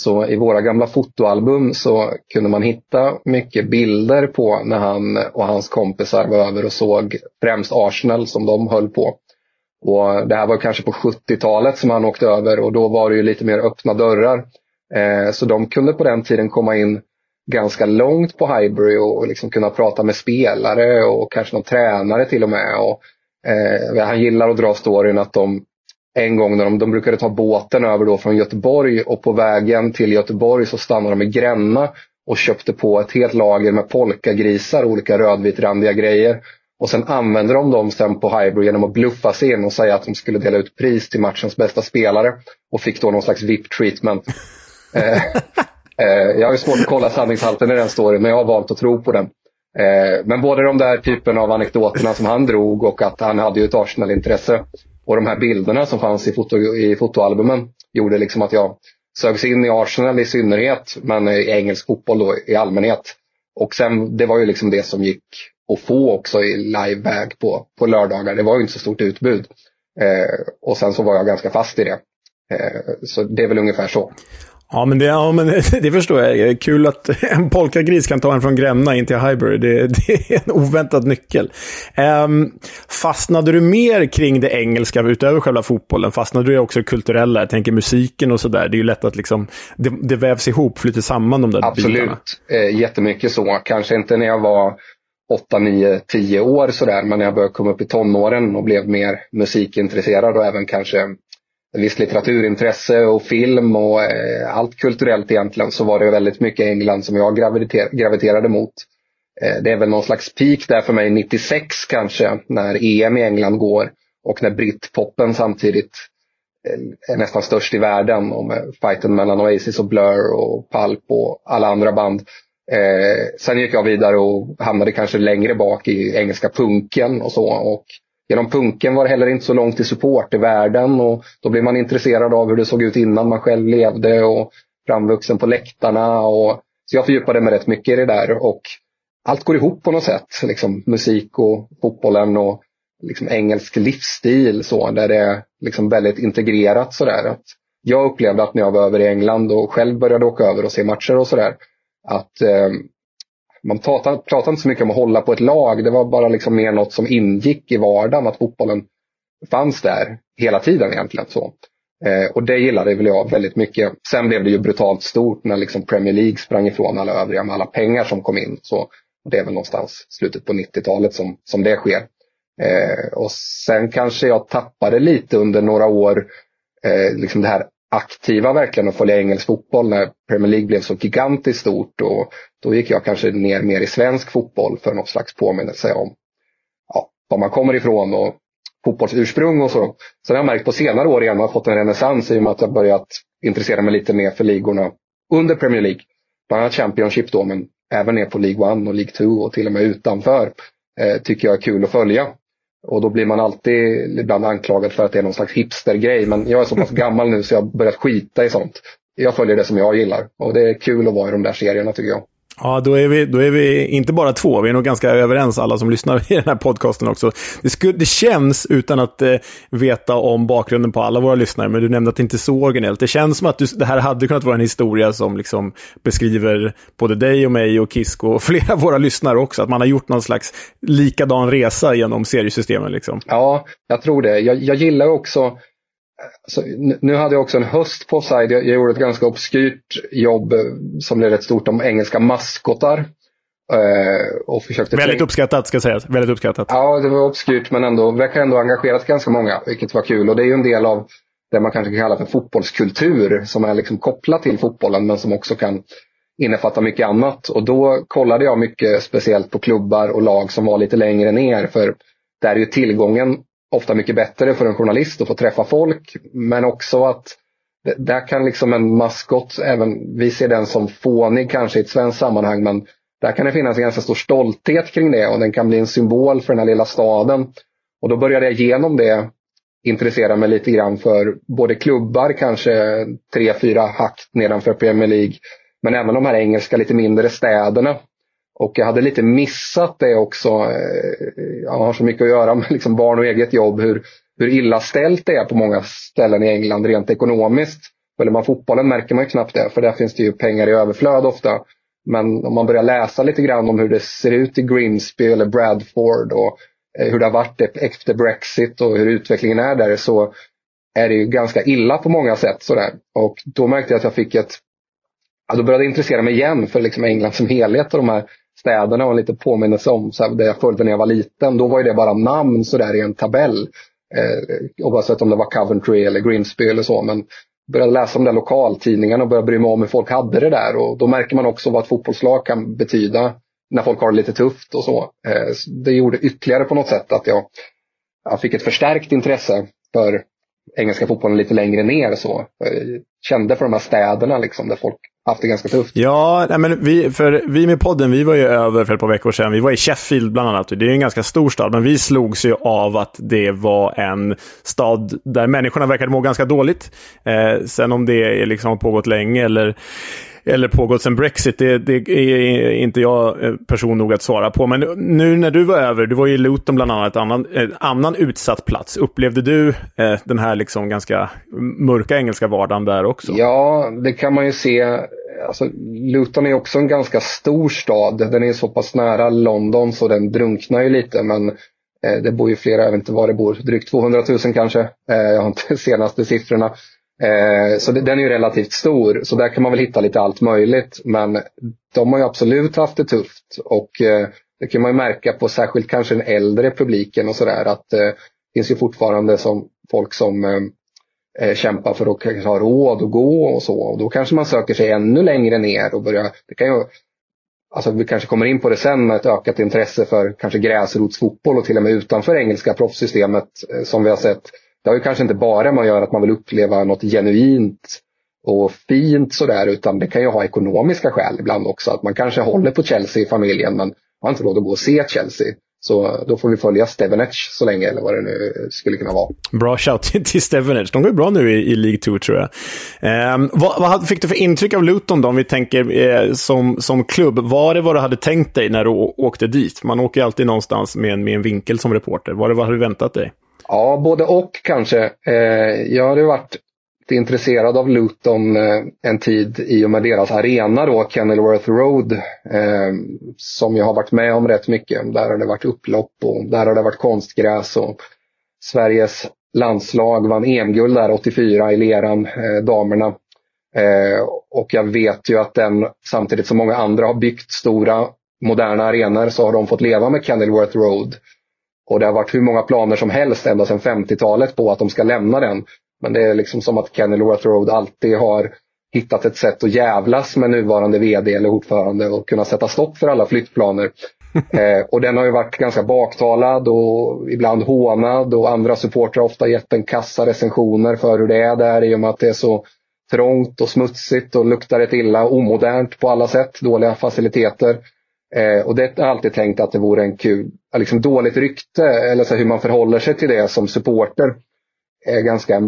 så i våra gamla fotoalbum så kunde man hitta mycket bilder på när han och hans kompisar var över och såg främst Arsenal som de höll på. Och det här var kanske på 70-talet som han åkte över och då var det ju lite mer öppna dörrar. Eh, så de kunde på den tiden komma in ganska långt på Highbury och liksom kunna prata med spelare och kanske någon tränare till och med. Och, eh, han gillar att dra storyn att de en gång när de, de brukade ta båten över då från Göteborg och på vägen till Göteborg så stannade de i Gränna och köpte på ett helt lager med polkagrisar och olika rödvitrandiga grejer. Och sen använde de dem sen på Highbury genom att bluffa sig in och säga att de skulle dela ut pris till matchens bästa spelare. Och fick då någon slags VIP-treatment. [laughs] eh, eh, jag har ju svårt att kolla sanningshalten i den storyn men jag har valt att tro på den. Eh, men både de där typen av anekdoterna som han drog och att han hade ju ett Arsenal-intresse och de här bilderna som fanns i, foto, i fotoalbumen gjorde liksom att jag sögs in i Arsenal i synnerhet, men i engelsk fotboll då i allmänhet. Och sen, det var ju liksom det som gick att få också i liveväg på, på lördagar. Det var ju inte så stort utbud. Eh, och sen så var jag ganska fast i det. Eh, så det är väl ungefär så. Ja, men det, ja, men det [laughs] förstår jag. Kul att [laughs] en polkagris kan ta en från Gränna in till Highbury. Det, [laughs] det är en oväntad nyckel. Um, fastnade du mer kring det engelska utöver själva fotbollen? Fastnade du också i kulturella? Jag tänker musiken och sådär. Det är ju lätt att liksom, det, det vävs ihop, flyter samman de där Absolut. bitarna. Absolut. Eh, jättemycket så. Kanske inte när jag var 8, 9, 10 år sådär. Men när jag började komma upp i tonåren och blev mer musikintresserad och även kanske visst litteraturintresse och film och eh, allt kulturellt egentligen så var det väldigt mycket England som jag graviter graviterade mot. Eh, det är väl någon slags peak där för mig 96 kanske när EM i England går och när britpoppen samtidigt eh, är nästan störst i världen och med fighten mellan Oasis och Blur och Pulp och alla andra band. Eh, sen gick jag vidare och hamnade kanske längre bak i engelska punken och så. Och Genom punken var det heller inte så långt till supportervärlden och då blev man intresserad av hur det såg ut innan man själv levde och framvuxen på läktarna. Och, så jag fördjupade mig rätt mycket i det där och allt går ihop på något sätt. Liksom musik och fotbollen och liksom engelsk livsstil så där det är liksom väldigt integrerat sådär. Att jag upplevde att när jag var över i England och själv började åka över och se matcher och sådär att eh, man pratade, pratade inte så mycket om att hålla på ett lag. Det var bara liksom mer något som ingick i vardagen, att fotbollen fanns där hela tiden egentligen. så. Eh, och det gillade väl jag väldigt mycket. Sen blev det ju brutalt stort när liksom Premier League sprang ifrån alla övriga med alla pengar som kom in. Så det är väl någonstans slutet på 90-talet som, som det sker. Eh, och sen kanske jag tappade lite under några år, eh, liksom det här aktiva verkligen att följa engelsk fotboll när Premier League blev så gigantiskt stort. Och då gick jag kanske ner mer i svensk fotboll för något slags påminnelse om ja, var man kommer ifrån och fotbollsursprung och så. Sen har jag märkt på senare år igen, jag har fått en renässans i och med att jag börjat intressera mig lite mer för ligorna under Premier League. Bland annat Championship då, men även ner på League One och League 2 och till och med utanför. Eh, tycker jag är kul att följa. Och då blir man alltid ibland anklagad för att det är någon slags hipstergrej. Men jag är så pass gammal nu så jag har börjat skita i sånt. Jag följer det som jag gillar. Och det är kul att vara i de där serierna tycker jag. Ja, då är, vi, då är vi inte bara två, vi är nog ganska överens alla som lyssnar [laughs] i den här podcasten också. Det, skulle, det känns, utan att eh, veta om bakgrunden på alla våra lyssnare, men du nämnde att det inte är så originellt. Det känns som att du, det här hade kunnat vara en historia som liksom beskriver både dig och mig och Kisk och [laughs] flera av våra lyssnare också. Att man har gjort någon slags likadan resa genom seriesystemen. Liksom. Ja, jag tror det. Jag, jag gillar också Alltså, nu hade jag också en höst på Offside. Jag, jag gjorde ett ganska obskyrt jobb eh, som blev rätt stort om engelska maskotar. Eh, och försökte Väldigt uppskattat ska sägas. Väldigt uppskattat. Ja, det var obskyrt men ändå verkar ändå engagerat ganska många, vilket var kul. Och det är ju en del av det man kanske kan kalla för fotbollskultur som är liksom kopplat till fotbollen men som också kan innefatta mycket annat. Och då kollade jag mycket speciellt på klubbar och lag som var lite längre ner för där är ju tillgången ofta mycket bättre för en journalist att få träffa folk. Men också att där kan liksom en maskot, även vi ser den som fånig kanske i ett svenskt sammanhang, men där kan det finnas en ganska stor stolthet kring det och den kan bli en symbol för den här lilla staden. Och då började jag genom det intressera mig lite grann för både klubbar, kanske tre, fyra hack nedanför Premier League, men även de här engelska lite mindre städerna. Och jag hade lite missat det också. Eh, jag har så mycket att göra med [laughs] liksom barn och eget jobb. Hur, hur illa ställt det är på många ställen i England rent ekonomiskt. Följer man fotbollen märker man ju knappt det, för där finns det ju pengar i överflöd ofta. Men om man börjar läsa lite grann om hur det ser ut i Grimsby eller Bradford och eh, hur det har varit efter Brexit och hur utvecklingen är där så är det ju ganska illa på många sätt. Sådär. Och då märkte jag att jag fick ett ja, då började jag intressera mig igen för liksom England som helhet och de här städerna och en liten påminnelse om så här, det jag följde när jag var liten. Då var det bara namn sådär i en tabell. Eh, oavsett om det var Coventry eller Grimsby eller så. Men började läsa de där lokaltidningarna och började bry mig om hur folk hade det där. Och då märker man också vad ett fotbollslag kan betyda när folk har det lite tufft och så. Eh, det gjorde ytterligare på något sätt att jag, jag fick ett förstärkt intresse för engelska fotbollen lite längre ner. Så. Jag kände för de här städerna liksom, där folk haft det ganska tufft. Ja, nej, men vi, för vi med podden, vi var ju över för ett par veckor sedan. Vi var i Sheffield bland annat. Det är en ganska stor stad, men vi slogs ju av att det var en stad där människorna verkade må ganska dåligt. Eh, sen om det liksom har pågått länge eller eller pågått sedan Brexit, det, det, är inte jag eh, person nog att svara på. Men nu när du var över, du var i Luton bland annat, annan, en annan utsatt plats. Upplevde du eh, den här liksom ganska mörka engelska vardagen där också? Ja, det kan man ju se. Alltså, Luton är också en ganska stor stad. Den är så pass nära London så den drunknar ju lite. Men eh, det bor ju flera, jag vet inte var det bor, drygt 200 000 kanske. Eh, jag har inte [laughs] senaste siffrorna. Eh, så det, den är ju relativt stor, så där kan man väl hitta lite allt möjligt. Men de har ju absolut haft det tufft och eh, det kan man ju märka på särskilt kanske den äldre publiken och sådär att eh, det finns ju fortfarande som folk som eh, eh, kämpar för att kanske ha råd att gå och så. Och då kanske man söker sig ännu längre ner och börjar, det kan ju Alltså vi kanske kommer in på det sen med ett ökat intresse för kanske gräsrotsfotboll och till och med utanför engelska proffssystemet eh, som vi har sett det har ju kanske inte bara med att göra att man vill uppleva något genuint och fint sådär utan det kan ju ha ekonomiska skäl ibland också. Att man kanske håller på Chelsea i familjen men har inte råd att gå och se Chelsea. Så då får vi följa Stevenage så länge, eller vad det nu skulle kunna vara. Bra shout till Stevenage. De går bra nu i, i League 2, tror jag. Eh, vad, vad, fick du för intryck av Luton då, om vi tänker eh, som, som klubb? Var det vad du hade tänkt dig när du åkte dit? Man åker ju alltid någonstans med, med en vinkel som reporter. Var det vad du väntat dig? Ja, både och kanske. Eh, jag hade varit intresserad av Luton eh, en tid i och med deras arena då, Kenilworth Road, eh, som jag har varit med om rätt mycket. Där har det varit upplopp och där har det varit konstgräs och Sveriges landslag, vann EM-guld där 84 i leran, eh, damerna. Eh, och jag vet ju att den, samtidigt som många andra har byggt stora moderna arenor, så har de fått leva med Kenilworth Road. Och det har varit hur många planer som helst ända sedan 50-talet på att de ska lämna den. Men det är liksom som att Kenilworth Road alltid har hittat ett sätt att jävlas med nuvarande vd eller ordförande och kunna sätta stopp för alla flyttplaner. [laughs] eh, och den har ju varit ganska baktalad och ibland hånad och andra supportrar har ofta gett en kassa recensioner för hur det är där i och med att det är så trångt och smutsigt och luktar ett illa, omodernt på alla sätt, dåliga faciliteter. Eh, och det har jag alltid tänkt att det vore en kul, liksom dåligt rykte eller så hur man förhåller sig till det som supporter. är ganska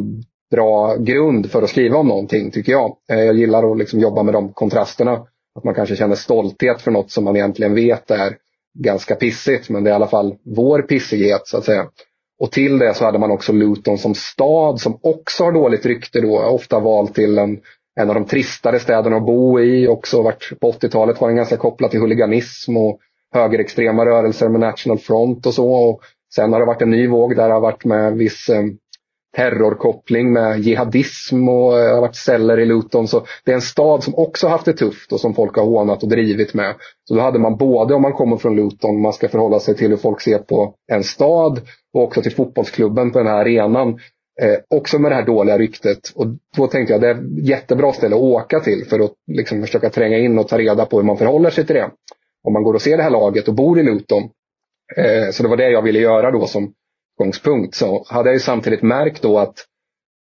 bra grund för att skriva om någonting tycker jag. Eh, jag gillar att liksom jobba med de kontrasterna. Att man kanske känner stolthet för något som man egentligen vet är ganska pissigt, men det är i alla fall vår pissighet så att säga. Och till det så hade man också Luton som stad som också har dåligt rykte då, ofta valt till en, en av de tristare städerna att bo i. Också varit, på 80-talet var den ganska kopplad till huliganism och högerextrema rörelser med National Front och så. Och sen har det varit en ny våg där det har varit med viss eh, terrorkoppling med jihadism och eh, det har varit celler i Luton. Så det är en stad som också haft det tufft och som folk har hånat och drivit med. Så då hade man både om man kommer från Luton, man ska förhålla sig till hur folk ser på en stad och också till fotbollsklubben på den här arenan. Eh, också med det här dåliga ryktet. Och då tänkte jag det är ett jättebra ställe att åka till för att liksom försöka tränga in och ta reda på hur man förhåller sig till det. Om man går och ser det här laget och bor i Luton. Eh, så det var det jag ville göra då som utgångspunkt så hade jag ju samtidigt märkt då att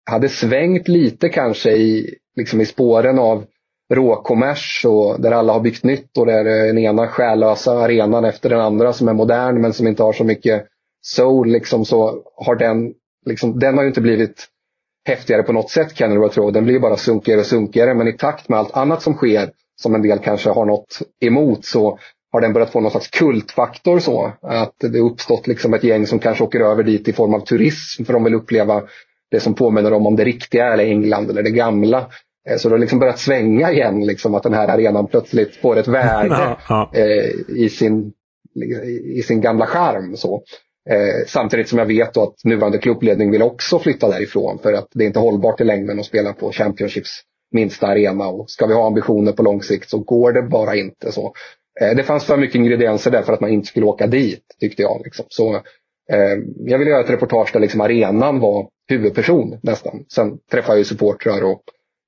jag hade svängt lite kanske i, liksom i spåren av råkommers och där alla har byggt nytt och där eh, den ena själlösa arenan efter den andra som är modern men som inte har så mycket soul liksom så har den, liksom, den har ju inte blivit häftigare på något sätt Kenilworth Road. Den blir bara sunkigare och sunkigare men i takt med allt annat som sker som en del kanske har något emot så har den börjat få någon slags kultfaktor så. Att det uppstått liksom ett gäng som kanske åker över dit i form av turism för de vill uppleva det som påminner dem om det riktiga eller England eller det gamla. Eh, så det har liksom börjat svänga igen, liksom, att den här arenan plötsligt får ett värde [laughs] ja, ja. Eh, i, sin, i sin gamla charm. Så. Eh, samtidigt som jag vet att nuvarande klubbledning vill också flytta därifrån för att det är inte hållbart i längden att spela på Championships minsta arena. Och ska vi ha ambitioner på lång sikt så går det bara inte. så. Eh, det fanns för mycket ingredienser där för att man inte skulle åka dit, tyckte jag. Liksom. Så, eh, jag ville göra ett reportage där liksom arenan var huvudperson nästan. Sen träffade jag ju supportrar och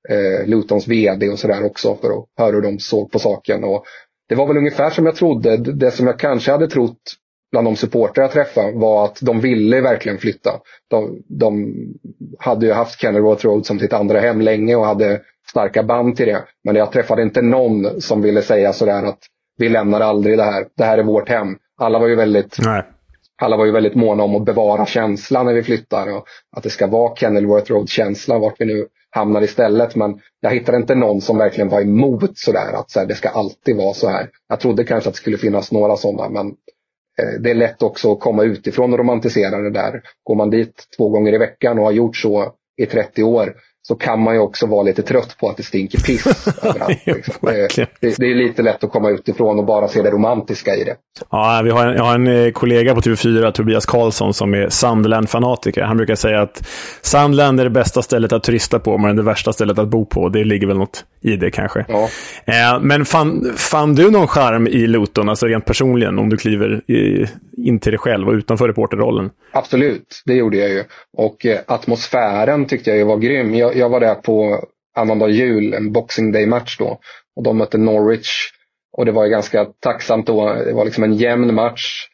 eh, Lutons VD och sådär också för att höra hur de såg på saken. Och det var väl ungefär som jag trodde. Det som jag kanske hade trott bland de supportrar jag träffade var att de ville verkligen flytta. De, de hade ju haft Kenilworth Road som sitt andra hem länge och hade starka band till det. Men jag träffade inte någon som ville säga sådär att vi lämnar aldrig det här. Det här är vårt hem. Alla var ju väldigt, Nej. alla var ju väldigt måna om att bevara känslan när vi flyttar. Och att det ska vara Kenilworth Road-känsla vart vi nu hamnar istället. Men jag hittade inte någon som verkligen var emot sådär att så här, det ska alltid vara så här. Jag trodde kanske att det skulle finnas några sådana men det är lätt också att komma utifrån och romantisera det där. Går man dit två gånger i veckan och har gjort så i 30 år så kan man ju också vara lite trött på att det stinker piss [laughs] överallt. Liksom. det, det, är lite lätt att komma utifrån och bara se det romantiska i det. Ja, vi har en, jag har en eh, kollega på TV4, Tobias Karlsson, som är Sunderland-fanatiker. Han brukar säga att Sunderland är det bästa stället att turista på, men det värsta stället att bo på. Det ligger väl något i det kanske. Ja. Eh, men fann, fann du någon charm i Luton, alltså rent personligen, om du kliver i, in till dig själv och utanför reporterrollen? Absolut, det gjorde jag ju. Och eh, atmosfären tyckte jag ju var grym. Jag, jag var där på annandag jul, en Boxing Day-match då. Och de mötte Norwich. Och det var ju ganska tacksamt då. Det var liksom en jämn match.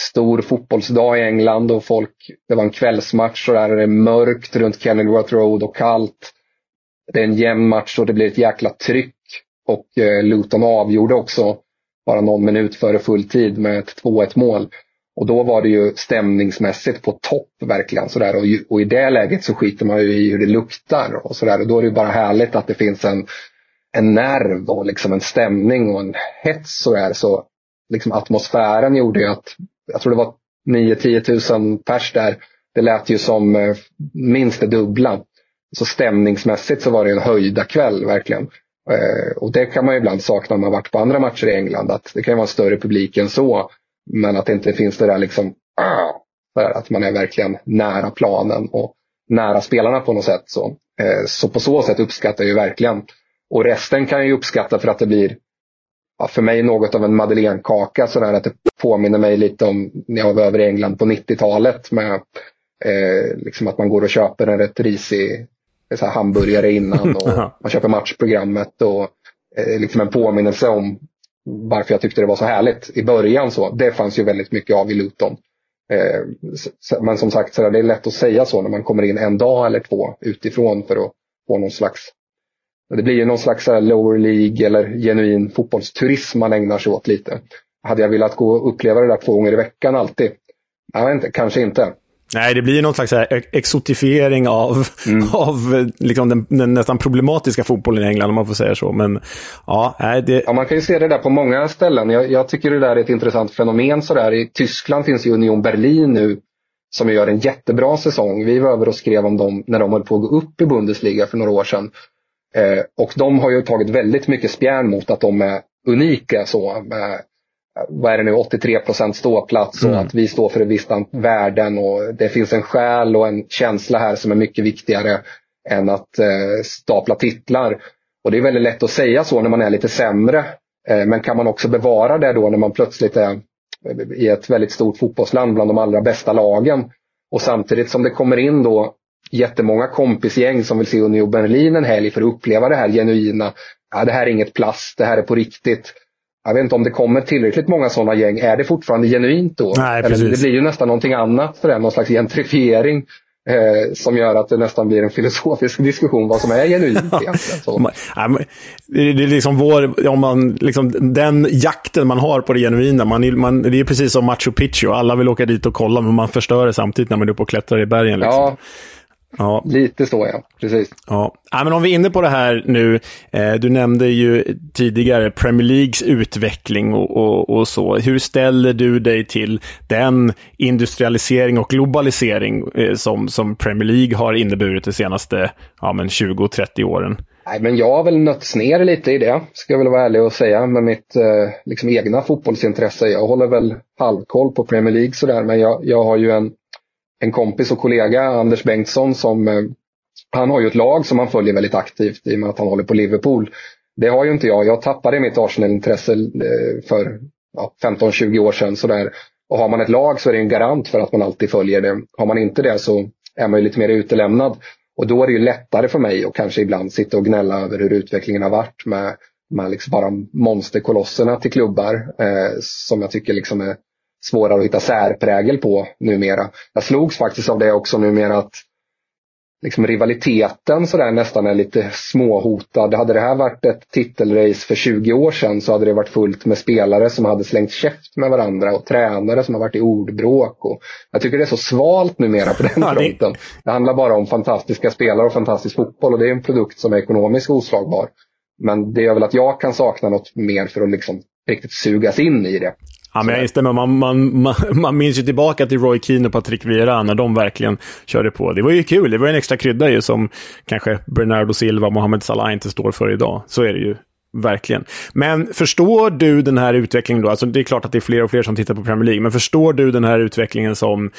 Stor fotbollsdag i England och folk, det var en kvällsmatch och där är det mörkt runt Kenilworth Road och kallt. Det är en jämn match och det blir ett jäkla tryck. Och eh, Luton avgjorde också bara någon minut före full tid med ett 2-1 mål. Och då var det ju stämningsmässigt på topp verkligen. Sådär. Och, och, i det läget så skiter man ju i hur det luktar. Och, sådär. och då är det ju bara härligt att det finns en, en nerv och liksom en stämning och en hets. Sådär. Så liksom atmosfären gjorde ju att, jag tror det var 9-10 tusen pers där. Det lät ju som eh, minst det dubbla. Så stämningsmässigt så var det en höjda kväll verkligen. Eh, och det kan man ju ibland sakna om man varit på andra matcher i England. Att det kan vara en större publik än så. Men att det inte finns det där liksom, ah, Att man är verkligen nära planen och nära spelarna på något sätt. Så, eh, så på så sätt uppskattar jag ju verkligen. Och resten kan jag ju uppskatta för att det blir ja, för mig något av en madeleinekaka. Sådär att det påminner mig lite om när jag var över i England på 90-talet. med eh, liksom att man går och köper en rätt risig så här, hamburgare innan och [laughs] man köper matchprogrammet. och eh, liksom en påminnelse om varför jag tyckte det var så härligt i början. så. Det fanns ju väldigt mycket av i Luton. Eh, men som sagt, så där, det är lätt att säga så när man kommer in en dag eller två utifrån för att få någon slags det blir ju någon slags lower League eller genuin fotbollsturism man ägnar sig åt lite. Hade jag velat gå och uppleva det där två gånger i veckan alltid? Jag vet inte, kanske inte. Nej, det blir någon slags exotifiering av, mm. [laughs] av liksom den, den, nästan problematiska fotbollen i England, om man får säga så. Men, ja, nej, det... ja, man kan ju se det där på många ställen. Jag, jag tycker det där är ett intressant fenomen. Sådär. I Tyskland finns ju Union Berlin nu som gör en jättebra säsong. Vi var över och skrev om dem när de höll på att gå upp i Bundesliga för några år sedan. Eh, och de har ju tagit väldigt mycket spjärn mot att de är unika. så med, vad är det nu, 83 procent ståplats och mm. att vi står för ett visst värden och det finns en själ och en känsla här som är mycket viktigare än att eh, stapla titlar. Och det är väldigt lätt att säga så när man är lite sämre. Eh, men kan man också bevara det då när man plötsligt är i ett väldigt stort fotbollsland bland de allra bästa lagen. Och samtidigt som det kommer in då jättemånga kompisgäng som vill se Union Berlin en helg för att uppleva det här genuina. Ja, det här är inget plast, det här är på riktigt. Jag vet inte om det kommer tillräckligt många sådana gäng. Är det fortfarande genuint då? Nej, Eller det blir ju nästan någonting annat för det, någon slags gentrifiering. Eh, som gör att det nästan blir en filosofisk [laughs] diskussion vad som är genuint egentligen. Så. det är liksom vår, om man, liksom, den jakten man har på det genuina. Man, man, det är precis som Machu Picchu. Alla vill åka dit och kolla, men man förstör det samtidigt när man är uppe och klättrar i bergen. Liksom. Ja. Ja. Lite så ja, precis. Ja. ja, men om vi är inne på det här nu. Eh, du nämnde ju tidigare Premier Leagues utveckling och, och, och, så. Hur ställer du dig till den industrialisering och globalisering eh, som, som Premier League har inneburit de senaste ja, 20-30 åren? Nej, men jag har väl nötts ner lite i det, ska jag väl vara ärlig och säga, med mitt eh, liksom egna fotbollsintresse. Jag håller väl halvkoll på Premier League sådär, men jag, jag har ju en en kompis och kollega, Anders Bengtsson, som eh, han har ju ett lag som han följer väldigt aktivt i och med att han håller på Liverpool. Det har ju inte jag. Jag tappade mitt Arsenal-intresse eh, för ja, 15-20 år sedan. Sådär. Och har man ett lag så är det en garant för att man alltid följer det. Har man inte det så är man ju lite mer utelämnad. Och då är det ju lättare för mig att kanske ibland sitta och gnälla över hur utvecklingen har varit med, med liksom bara monsterkolosserna till klubbar eh, som jag tycker liksom är svårare att hitta särprägel på numera. Jag slogs faktiskt av det också numera att liksom rivaliteten sådär nästan är lite småhotad. Hade det här varit ett titelrace för 20 år sedan så hade det varit fullt med spelare som hade slängt käft med varandra och tränare som har varit i ordbråk. Och jag tycker det är så svalt numera på den fronten. Det handlar bara om fantastiska spelare och fantastisk fotboll och det är en produkt som är ekonomiskt oslagbar. Men det gör väl att jag kan sakna något mer för att liksom riktigt sugas in i det. Ja, men jag instämmer. Man, man, man, man minns ju tillbaka till Roy Keane och Patrick Vieira när de verkligen körde på. Det var ju kul. Det var en extra krydda ju som kanske Bernardo Silva och Mohamed Salah inte står för idag. Så är det ju. Verkligen. Men förstår du den här utvecklingen då? Alltså det är klart att det är fler och fler som tittar på Premier League, men förstår du den här utvecklingen som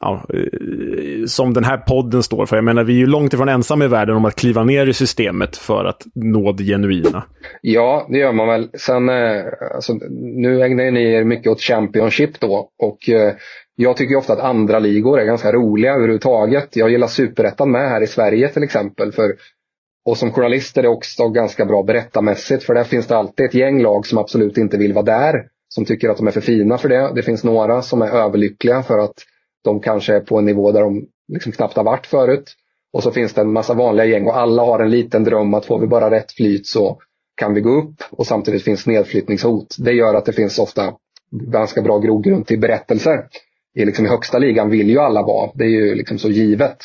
ja, eh, som den här podden står för. Jag menar, vi är ju långt ifrån ensamma i världen om att kliva ner i systemet för att nå det genuina. Ja, det gör man väl. Sen, eh, alltså, nu ägnar ni er mycket åt Championship då och eh, jag tycker ofta att andra ligor är ganska roliga överhuvudtaget. Jag gillar Superettan med här i Sverige till exempel. För, och som journalist är det också ganska bra berättarmässigt för där finns det alltid ett gäng lag som absolut inte vill vara där. Som tycker att de är för fina för det. Det finns några som är överlyckliga för att de kanske är på en nivå där de liksom knappt har varit förut. Och så finns det en massa vanliga gäng och alla har en liten dröm att får vi bara rätt flyt så kan vi gå upp och samtidigt finns nedflyttningshot. Det gör att det finns ofta ganska bra grogrund till berättelser. I, liksom, I högsta ligan vill ju alla vara, det är ju liksom så givet.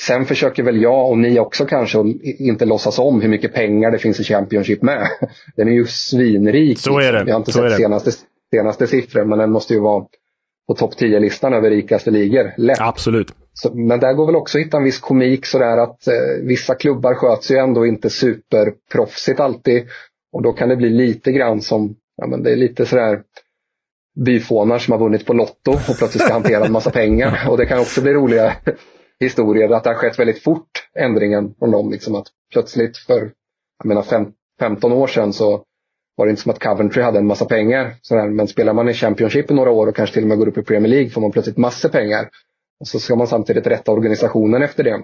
Sen försöker väl jag och ni också kanske inte låtsas om hur mycket pengar det finns i Championship med. [laughs] Den är ju svinrik. Så är det. Jag har inte så sett senaste, senaste siffror men den måste ju vara på topp 10-listan över rikaste ligor. Lätt. Absolut. Så, men där går väl också att hitta en viss komik sådär att eh, vissa klubbar sköts ju ändå inte superproffsigt alltid. Och då kan det bli lite grann som, ja men det är lite sådär byfånar som har vunnit på Lotto och plötsligt ska hantera en massa pengar. [laughs] Och det kan också bli roliga [laughs] historier att det har skett väldigt fort, ändringen från dem. Liksom att plötsligt för jag menar, fem, 15 år sedan så var det inte som att Coventry hade en massa pengar. Sådär. Men spelar man i Championship i några år och kanske till och med går upp i Premier League får man plötsligt massor pengar. Och så ska man samtidigt rätta organisationen efter det.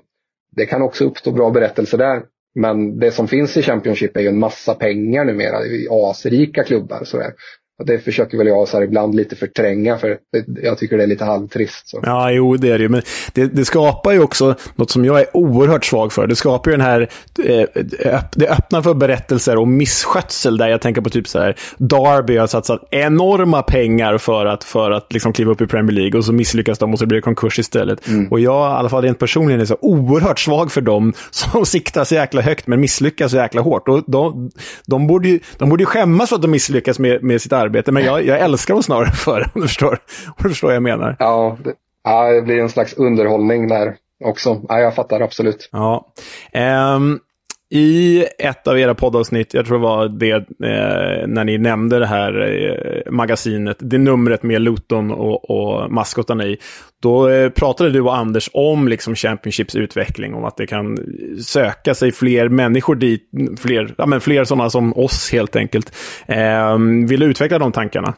Det kan också uppstå bra berättelser där. Men det som finns i Championship är ju en massa pengar numera. Asrika klubbar. Sådär. Och det försöker väl jag så här ibland lite förtränga för jag tycker det är lite halvtrist. Så. Ja, jo, det är det ju. Men det, det, skapar ju också något som jag är oerhört svag för. Det skapar ju den här, eh, det öppnar för berättelser om misskötsel där jag tänker på typ så här, Darby har satsat enorma pengar för att, för att liksom kliva upp i Premier League och så misslyckas de och så blir det konkurs istället. Mm. Och jag, i alla fall rent personligen, är så oerhört svag för dem [laughs] som siktar så jäkla högt men misslyckas så jäkla hårt. Och de, de, borde ju, de borde ju skämmas för att de misslyckas med, med sitt arbete arbete, men jag, jag älskar dem snarare för om du förstår, om du förstår vad jag menar. Ja det, ja, det blir en slags underhållning där också. Ja, jag fattar absolut. Ja. Um, i ett av era poddavsnitt, jag tror det var det eh, när ni nämnde det här eh, magasinet, det numret med Luton och, och maskotarna i, då eh, pratade du och Anders om liksom Championships utveckling, om att det kan söka sig fler människor dit, fler, ja, men fler sådana som oss helt enkelt. Eh, vill du utveckla de tankarna?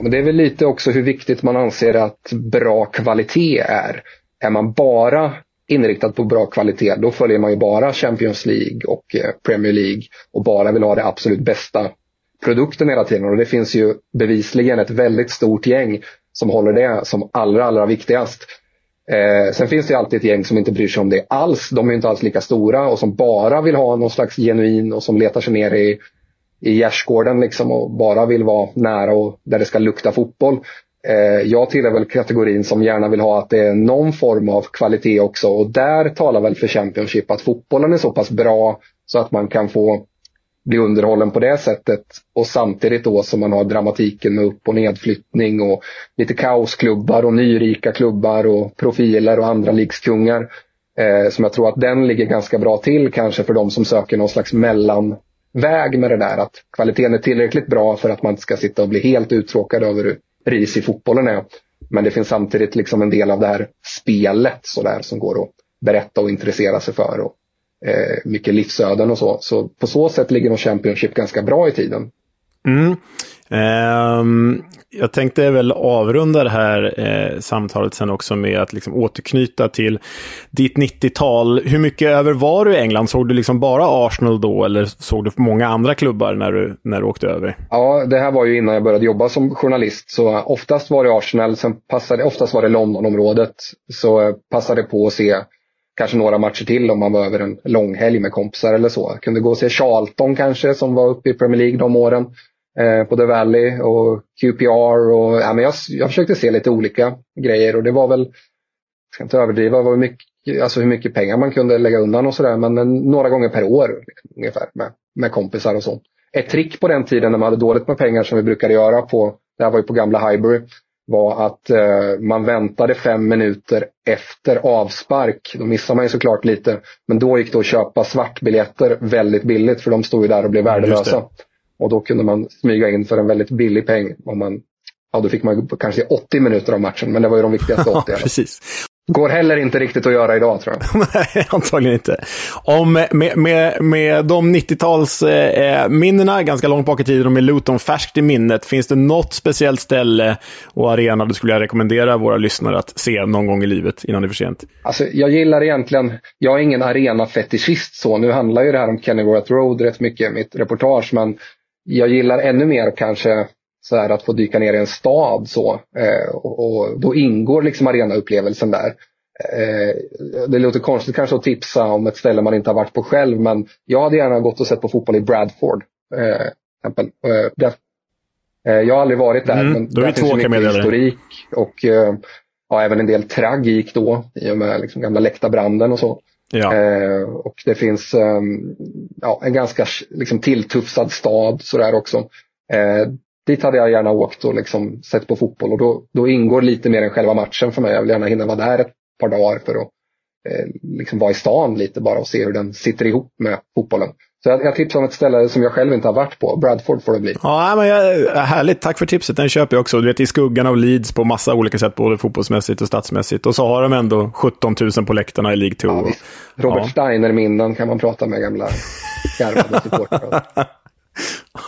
Men det är väl lite också hur viktigt man anser att bra kvalitet är. Är man bara inriktad på bra kvalitet, då följer man ju bara Champions League och eh, Premier League och bara vill ha det absolut bästa produkten hela tiden. Och det finns ju bevisligen ett väldigt stort gäng som håller det som allra, allra viktigast. Eh, sen finns det alltid ett gäng som inte bryr sig om det alls. De är inte alls lika stora och som bara vill ha någon slags genuin och som letar sig ner i, i gärdsgården liksom och bara vill vara nära och där det ska lukta fotboll. Eh, jag tillhör väl kategorin som gärna vill ha att det är någon form av kvalitet också och där talar väl för Championship att fotbollen är så pass bra så att man kan få bli underhållen på det sättet och samtidigt då som man har dramatiken med upp och nedflyttning och lite kaosklubbar och nyrika klubbar och profiler och andra ligskungar. Eh, som jag tror att den ligger ganska bra till kanske för de som söker någon slags mellanväg med det där. Att kvaliteten är tillräckligt bra för att man inte ska sitta och bli helt uttråkad över pris i fotbollen är. Men det finns samtidigt liksom en del av det här spelet så där, som går att berätta och intressera sig för. Och, eh, mycket livsöden och så. Så på så sätt ligger nog Championship ganska bra i tiden. Mm. Um, jag tänkte väl avrunda det här eh, samtalet sen också med att liksom återknyta till ditt 90-tal. Hur mycket över var du i England? Såg du liksom bara Arsenal då eller såg du många andra klubbar när du, när du åkte över? Ja, det här var ju innan jag började jobba som journalist. Så oftast var det Arsenal, sen passade, oftast var det Londonområdet. Så passade på att se kanske några matcher till om man var över en långhelg med kompisar eller så. Kunde gå och se Charlton kanske som var uppe i Premier League de åren eh, på The Valley och QPR. Och, ja, men jag, jag försökte se lite olika grejer och det var väl, jag ska inte överdriva var mycket, alltså hur mycket pengar man kunde lägga undan och sådär, men en, några gånger per år liksom, ungefär med, med kompisar och så. Ett trick på den tiden när man hade dåligt med pengar som vi brukade göra på, det här var ju på gamla Highbury, var att eh, man väntade fem minuter efter avspark. Då missade man ju såklart lite. Men då gick det att köpa svartbiljetter väldigt billigt för de stod ju där och blev värdelösa. Och då kunde man smyga in för en väldigt billig peng. Om man, ja, då fick man kanske 80 minuter av matchen, men det var ju de viktigaste 80. Precis. Går heller inte riktigt att göra idag tror jag. [laughs] Nej, antagligen inte. Om, med, med, med de 90-talsminnena, eh, ganska långt bak i tiden, och med Luton färskt i minnet, finns det något speciellt ställe och arena du skulle rekommendera våra lyssnare att se någon gång i livet innan det är för sent? Alltså, jag gillar egentligen, jag är ingen arenafetischist så, nu handlar ju det här om Kennyworth Road rätt mycket, mitt reportage, men jag gillar ännu mer kanske så här att få dyka ner i en stad så. Eh, och, och, då ingår liksom arenaupplevelsen där. Eh, det låter konstigt kanske att tipsa om ett ställe man inte har varit på själv men jag hade gärna gått och sett på fotboll i Bradford. Eh, exempel. Eh, där, eh, jag har aldrig varit där mm, men då är där finns mycket historik och eh, ja, även en del tragik då i och med liksom gamla läktarbranden och så. Ja. Eh, och det finns eh, ja, en ganska liksom, tilltufsad stad sådär också. Eh, dit hade jag gärna åkt och liksom sett på fotboll och då, då ingår lite mer än själva matchen för mig. Jag vill gärna hinna vara där ett par dagar för att eh, liksom vara i stan lite bara och se hur den sitter ihop med fotbollen. Så jag, jag tipsar om ett ställe som jag själv inte har varit på. Bradford får det bli. Ja, men jag, härligt. Tack för tipset. Den köper jag också. Du vet, i skuggan av Leeds på massa olika sätt, både fotbollsmässigt och stadsmässigt. Och så har de ändå 17 000 på läktarna i League 2. Ja, Robert ja. Steiner-minnen kan man prata med gamla garvade [laughs] supportrar.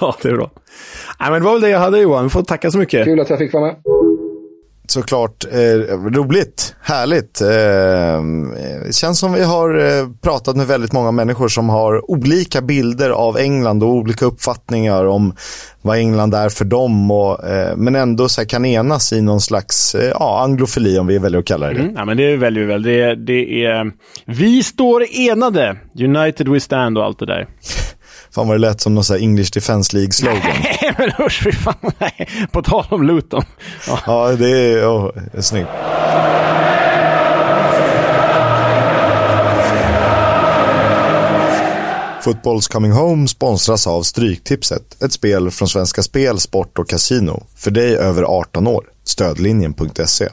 ja, det är bra. Nej, men det var väl det jag hade Johan. Vi får tacka så mycket. Kul att jag fick vara med såklart eh, roligt, härligt. Eh, eh, det känns som vi har eh, pratat med väldigt många människor som har olika bilder av England och olika uppfattningar om vad England är för dem. Och, eh, men ändå så kan enas i någon slags eh, ja, anglofili om vi väljer att kalla det mm, ja, men Det väljer vi väl. Det, det är, vi står enade. United we stand och allt det där. Fan vad det lät som någon sån här English Defense League-slogan. [laughs] Nej, men usch, fy fan. Nej. På tal om Luton. Ja, ja det är, oh, det är snyggt. Fotbolls Coming Home sponsras av Stryktipset, ett spel från Svenska Spel, Sport och Casino. För dig över 18 år. Stödlinjen.se.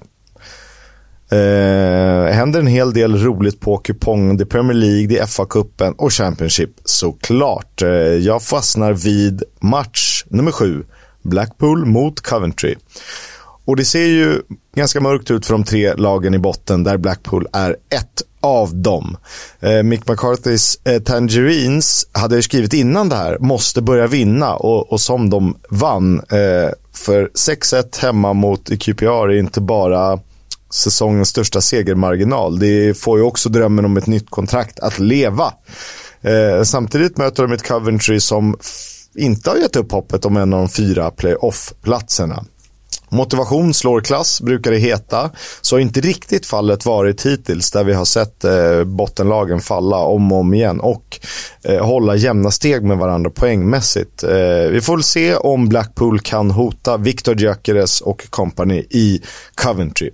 Eh, händer en hel del roligt på kupong. Det är Premier League, det är FA-cupen och Championship såklart. Eh, jag fastnar vid match nummer sju. Blackpool mot Coventry. Och det ser ju ganska mörkt ut för de tre lagen i botten där Blackpool är ett av dem. Eh, Mick McCarthys eh, Tangerines hade ju skrivit innan det här, måste börja vinna och, och som de vann. Eh, för 6-1 hemma mot QPR är inte bara säsongens största segermarginal. Det får ju också drömmen om ett nytt kontrakt att leva. Eh, samtidigt möter de ett Coventry som inte har gett upp hoppet om en av de fyra playoff-platserna. Motivation slår klass, brukar det heta. Så har inte riktigt fallet varit hittills, där vi har sett eh, bottenlagen falla om och om igen och eh, hålla jämna steg med varandra poängmässigt. Eh, vi får väl se om Blackpool kan hota Victor Gyökeres och company i Coventry.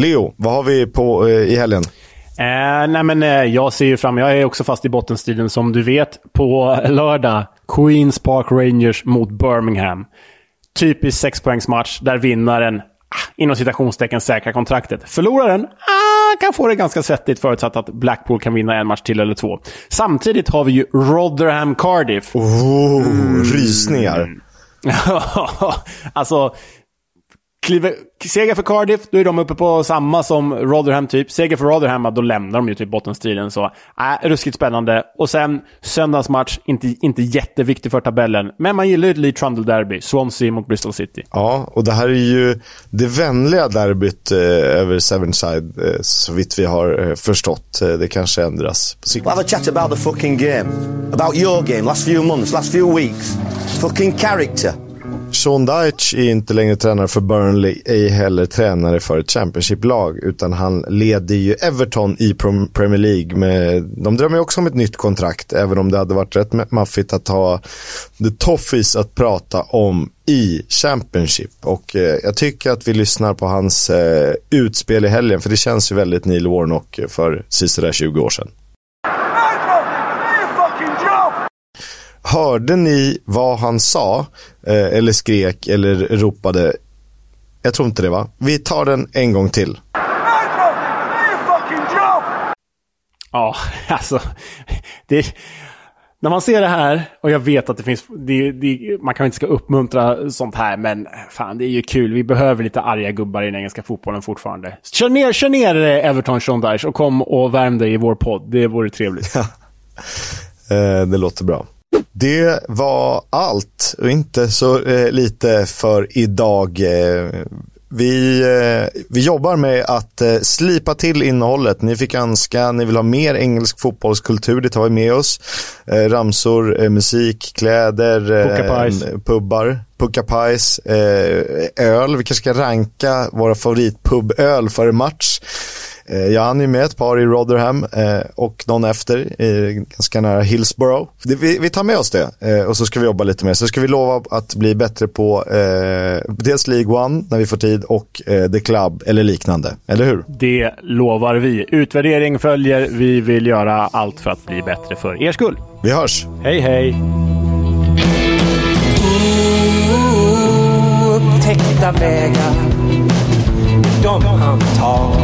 Leo, vad har vi på eh, i helgen? Eh, nej men, eh, jag ser ju fram Jag är också fast i bottenstriden som du vet. På [laughs] lördag, Queens Park Rangers mot Birmingham. Typisk sexpoängsmatch där vinnaren, ah, inom citationstecken, säkrar kontraktet. Förloraren ah, kan få det ganska svettigt förutsatt att Blackpool kan vinna en match till eller två. Samtidigt har vi ju Rotherham Cardiff. Oh, mm. Rysningar. [laughs] alltså, kliver, seger för Cardiff, då är de uppe på samma som Rotherham typ. Seger för Rotherham, då lämnar de ju typ bottenstriden. Så äh, ruskigt spännande. Och sen söndagsmatch, inte, inte jätteviktig för tabellen. Men man gillar ju ett Lee Trundle derby. Swansea mot Bristol City. Ja, och det här är ju det vänliga derbyt eh, över Sevenside, eh, så vitt vi har eh, förstått. Eh, det kanske ändras på sikt. We'll have a chat about the fucking game. About your game, last few months, last few weeks. Fucking character. Sean Dyche är inte längre tränare för Burnley, ej heller tränare för ett Championship-lag, utan han leder ju Everton i Premier League. Med, de drömmer ju också om ett nytt kontrakt, även om det hade varit rätt maffigt att ha The Toffees att prata om i Championship. Och eh, jag tycker att vi lyssnar på hans eh, utspel i helgen, för det känns ju väldigt Neil Warnock eh, för sisådär 20 år sedan. Hörde ni vad han sa? Eh, eller skrek eller ropade? Jag tror inte det va? Vi tar den en gång till. Ja, [laughs] alltså. Det, när man ser det här, och jag vet att det finns, det, det, man kanske inte ska uppmuntra sånt här, men fan det är ju kul. Vi behöver lite arga gubbar i den engelska fotbollen fortfarande. Kör ner, kör ner eh, Everton Sean och kom och värm dig i vår podd. Det vore trevligt. [laughs] eh, det låter bra. Det var allt och inte så eh, lite för idag. Eh, vi, eh, vi jobbar med att eh, slipa till innehållet. Ni fick önska, ni vill ha mer engelsk fotbollskultur, det tar vi med oss. Ramsor, musik, kläder, Puckapajs. pubbar, puckapajs, öl. Vi kanske ska ranka våra favoritpuböl för match. Eh, jag hann ju med ett par i Rotherham eh, och någon efter, ganska nära Hillsborough. vi, tar med oss det eh, och så ska vi jobba lite mer. Så ska vi lova att bli bättre på dels League One när vi får tid och The Club eller liknande. Eller hur? Det lovar vi. Utvärdering följer. Vi vill göra allt för att bli bättre för er skull. Vi hörs! Hej hej! Upptäckta vägar, de han tar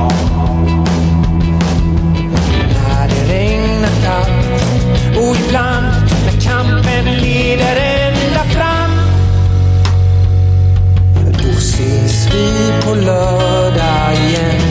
vi på lördag igen.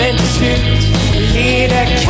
Men it's slut blir det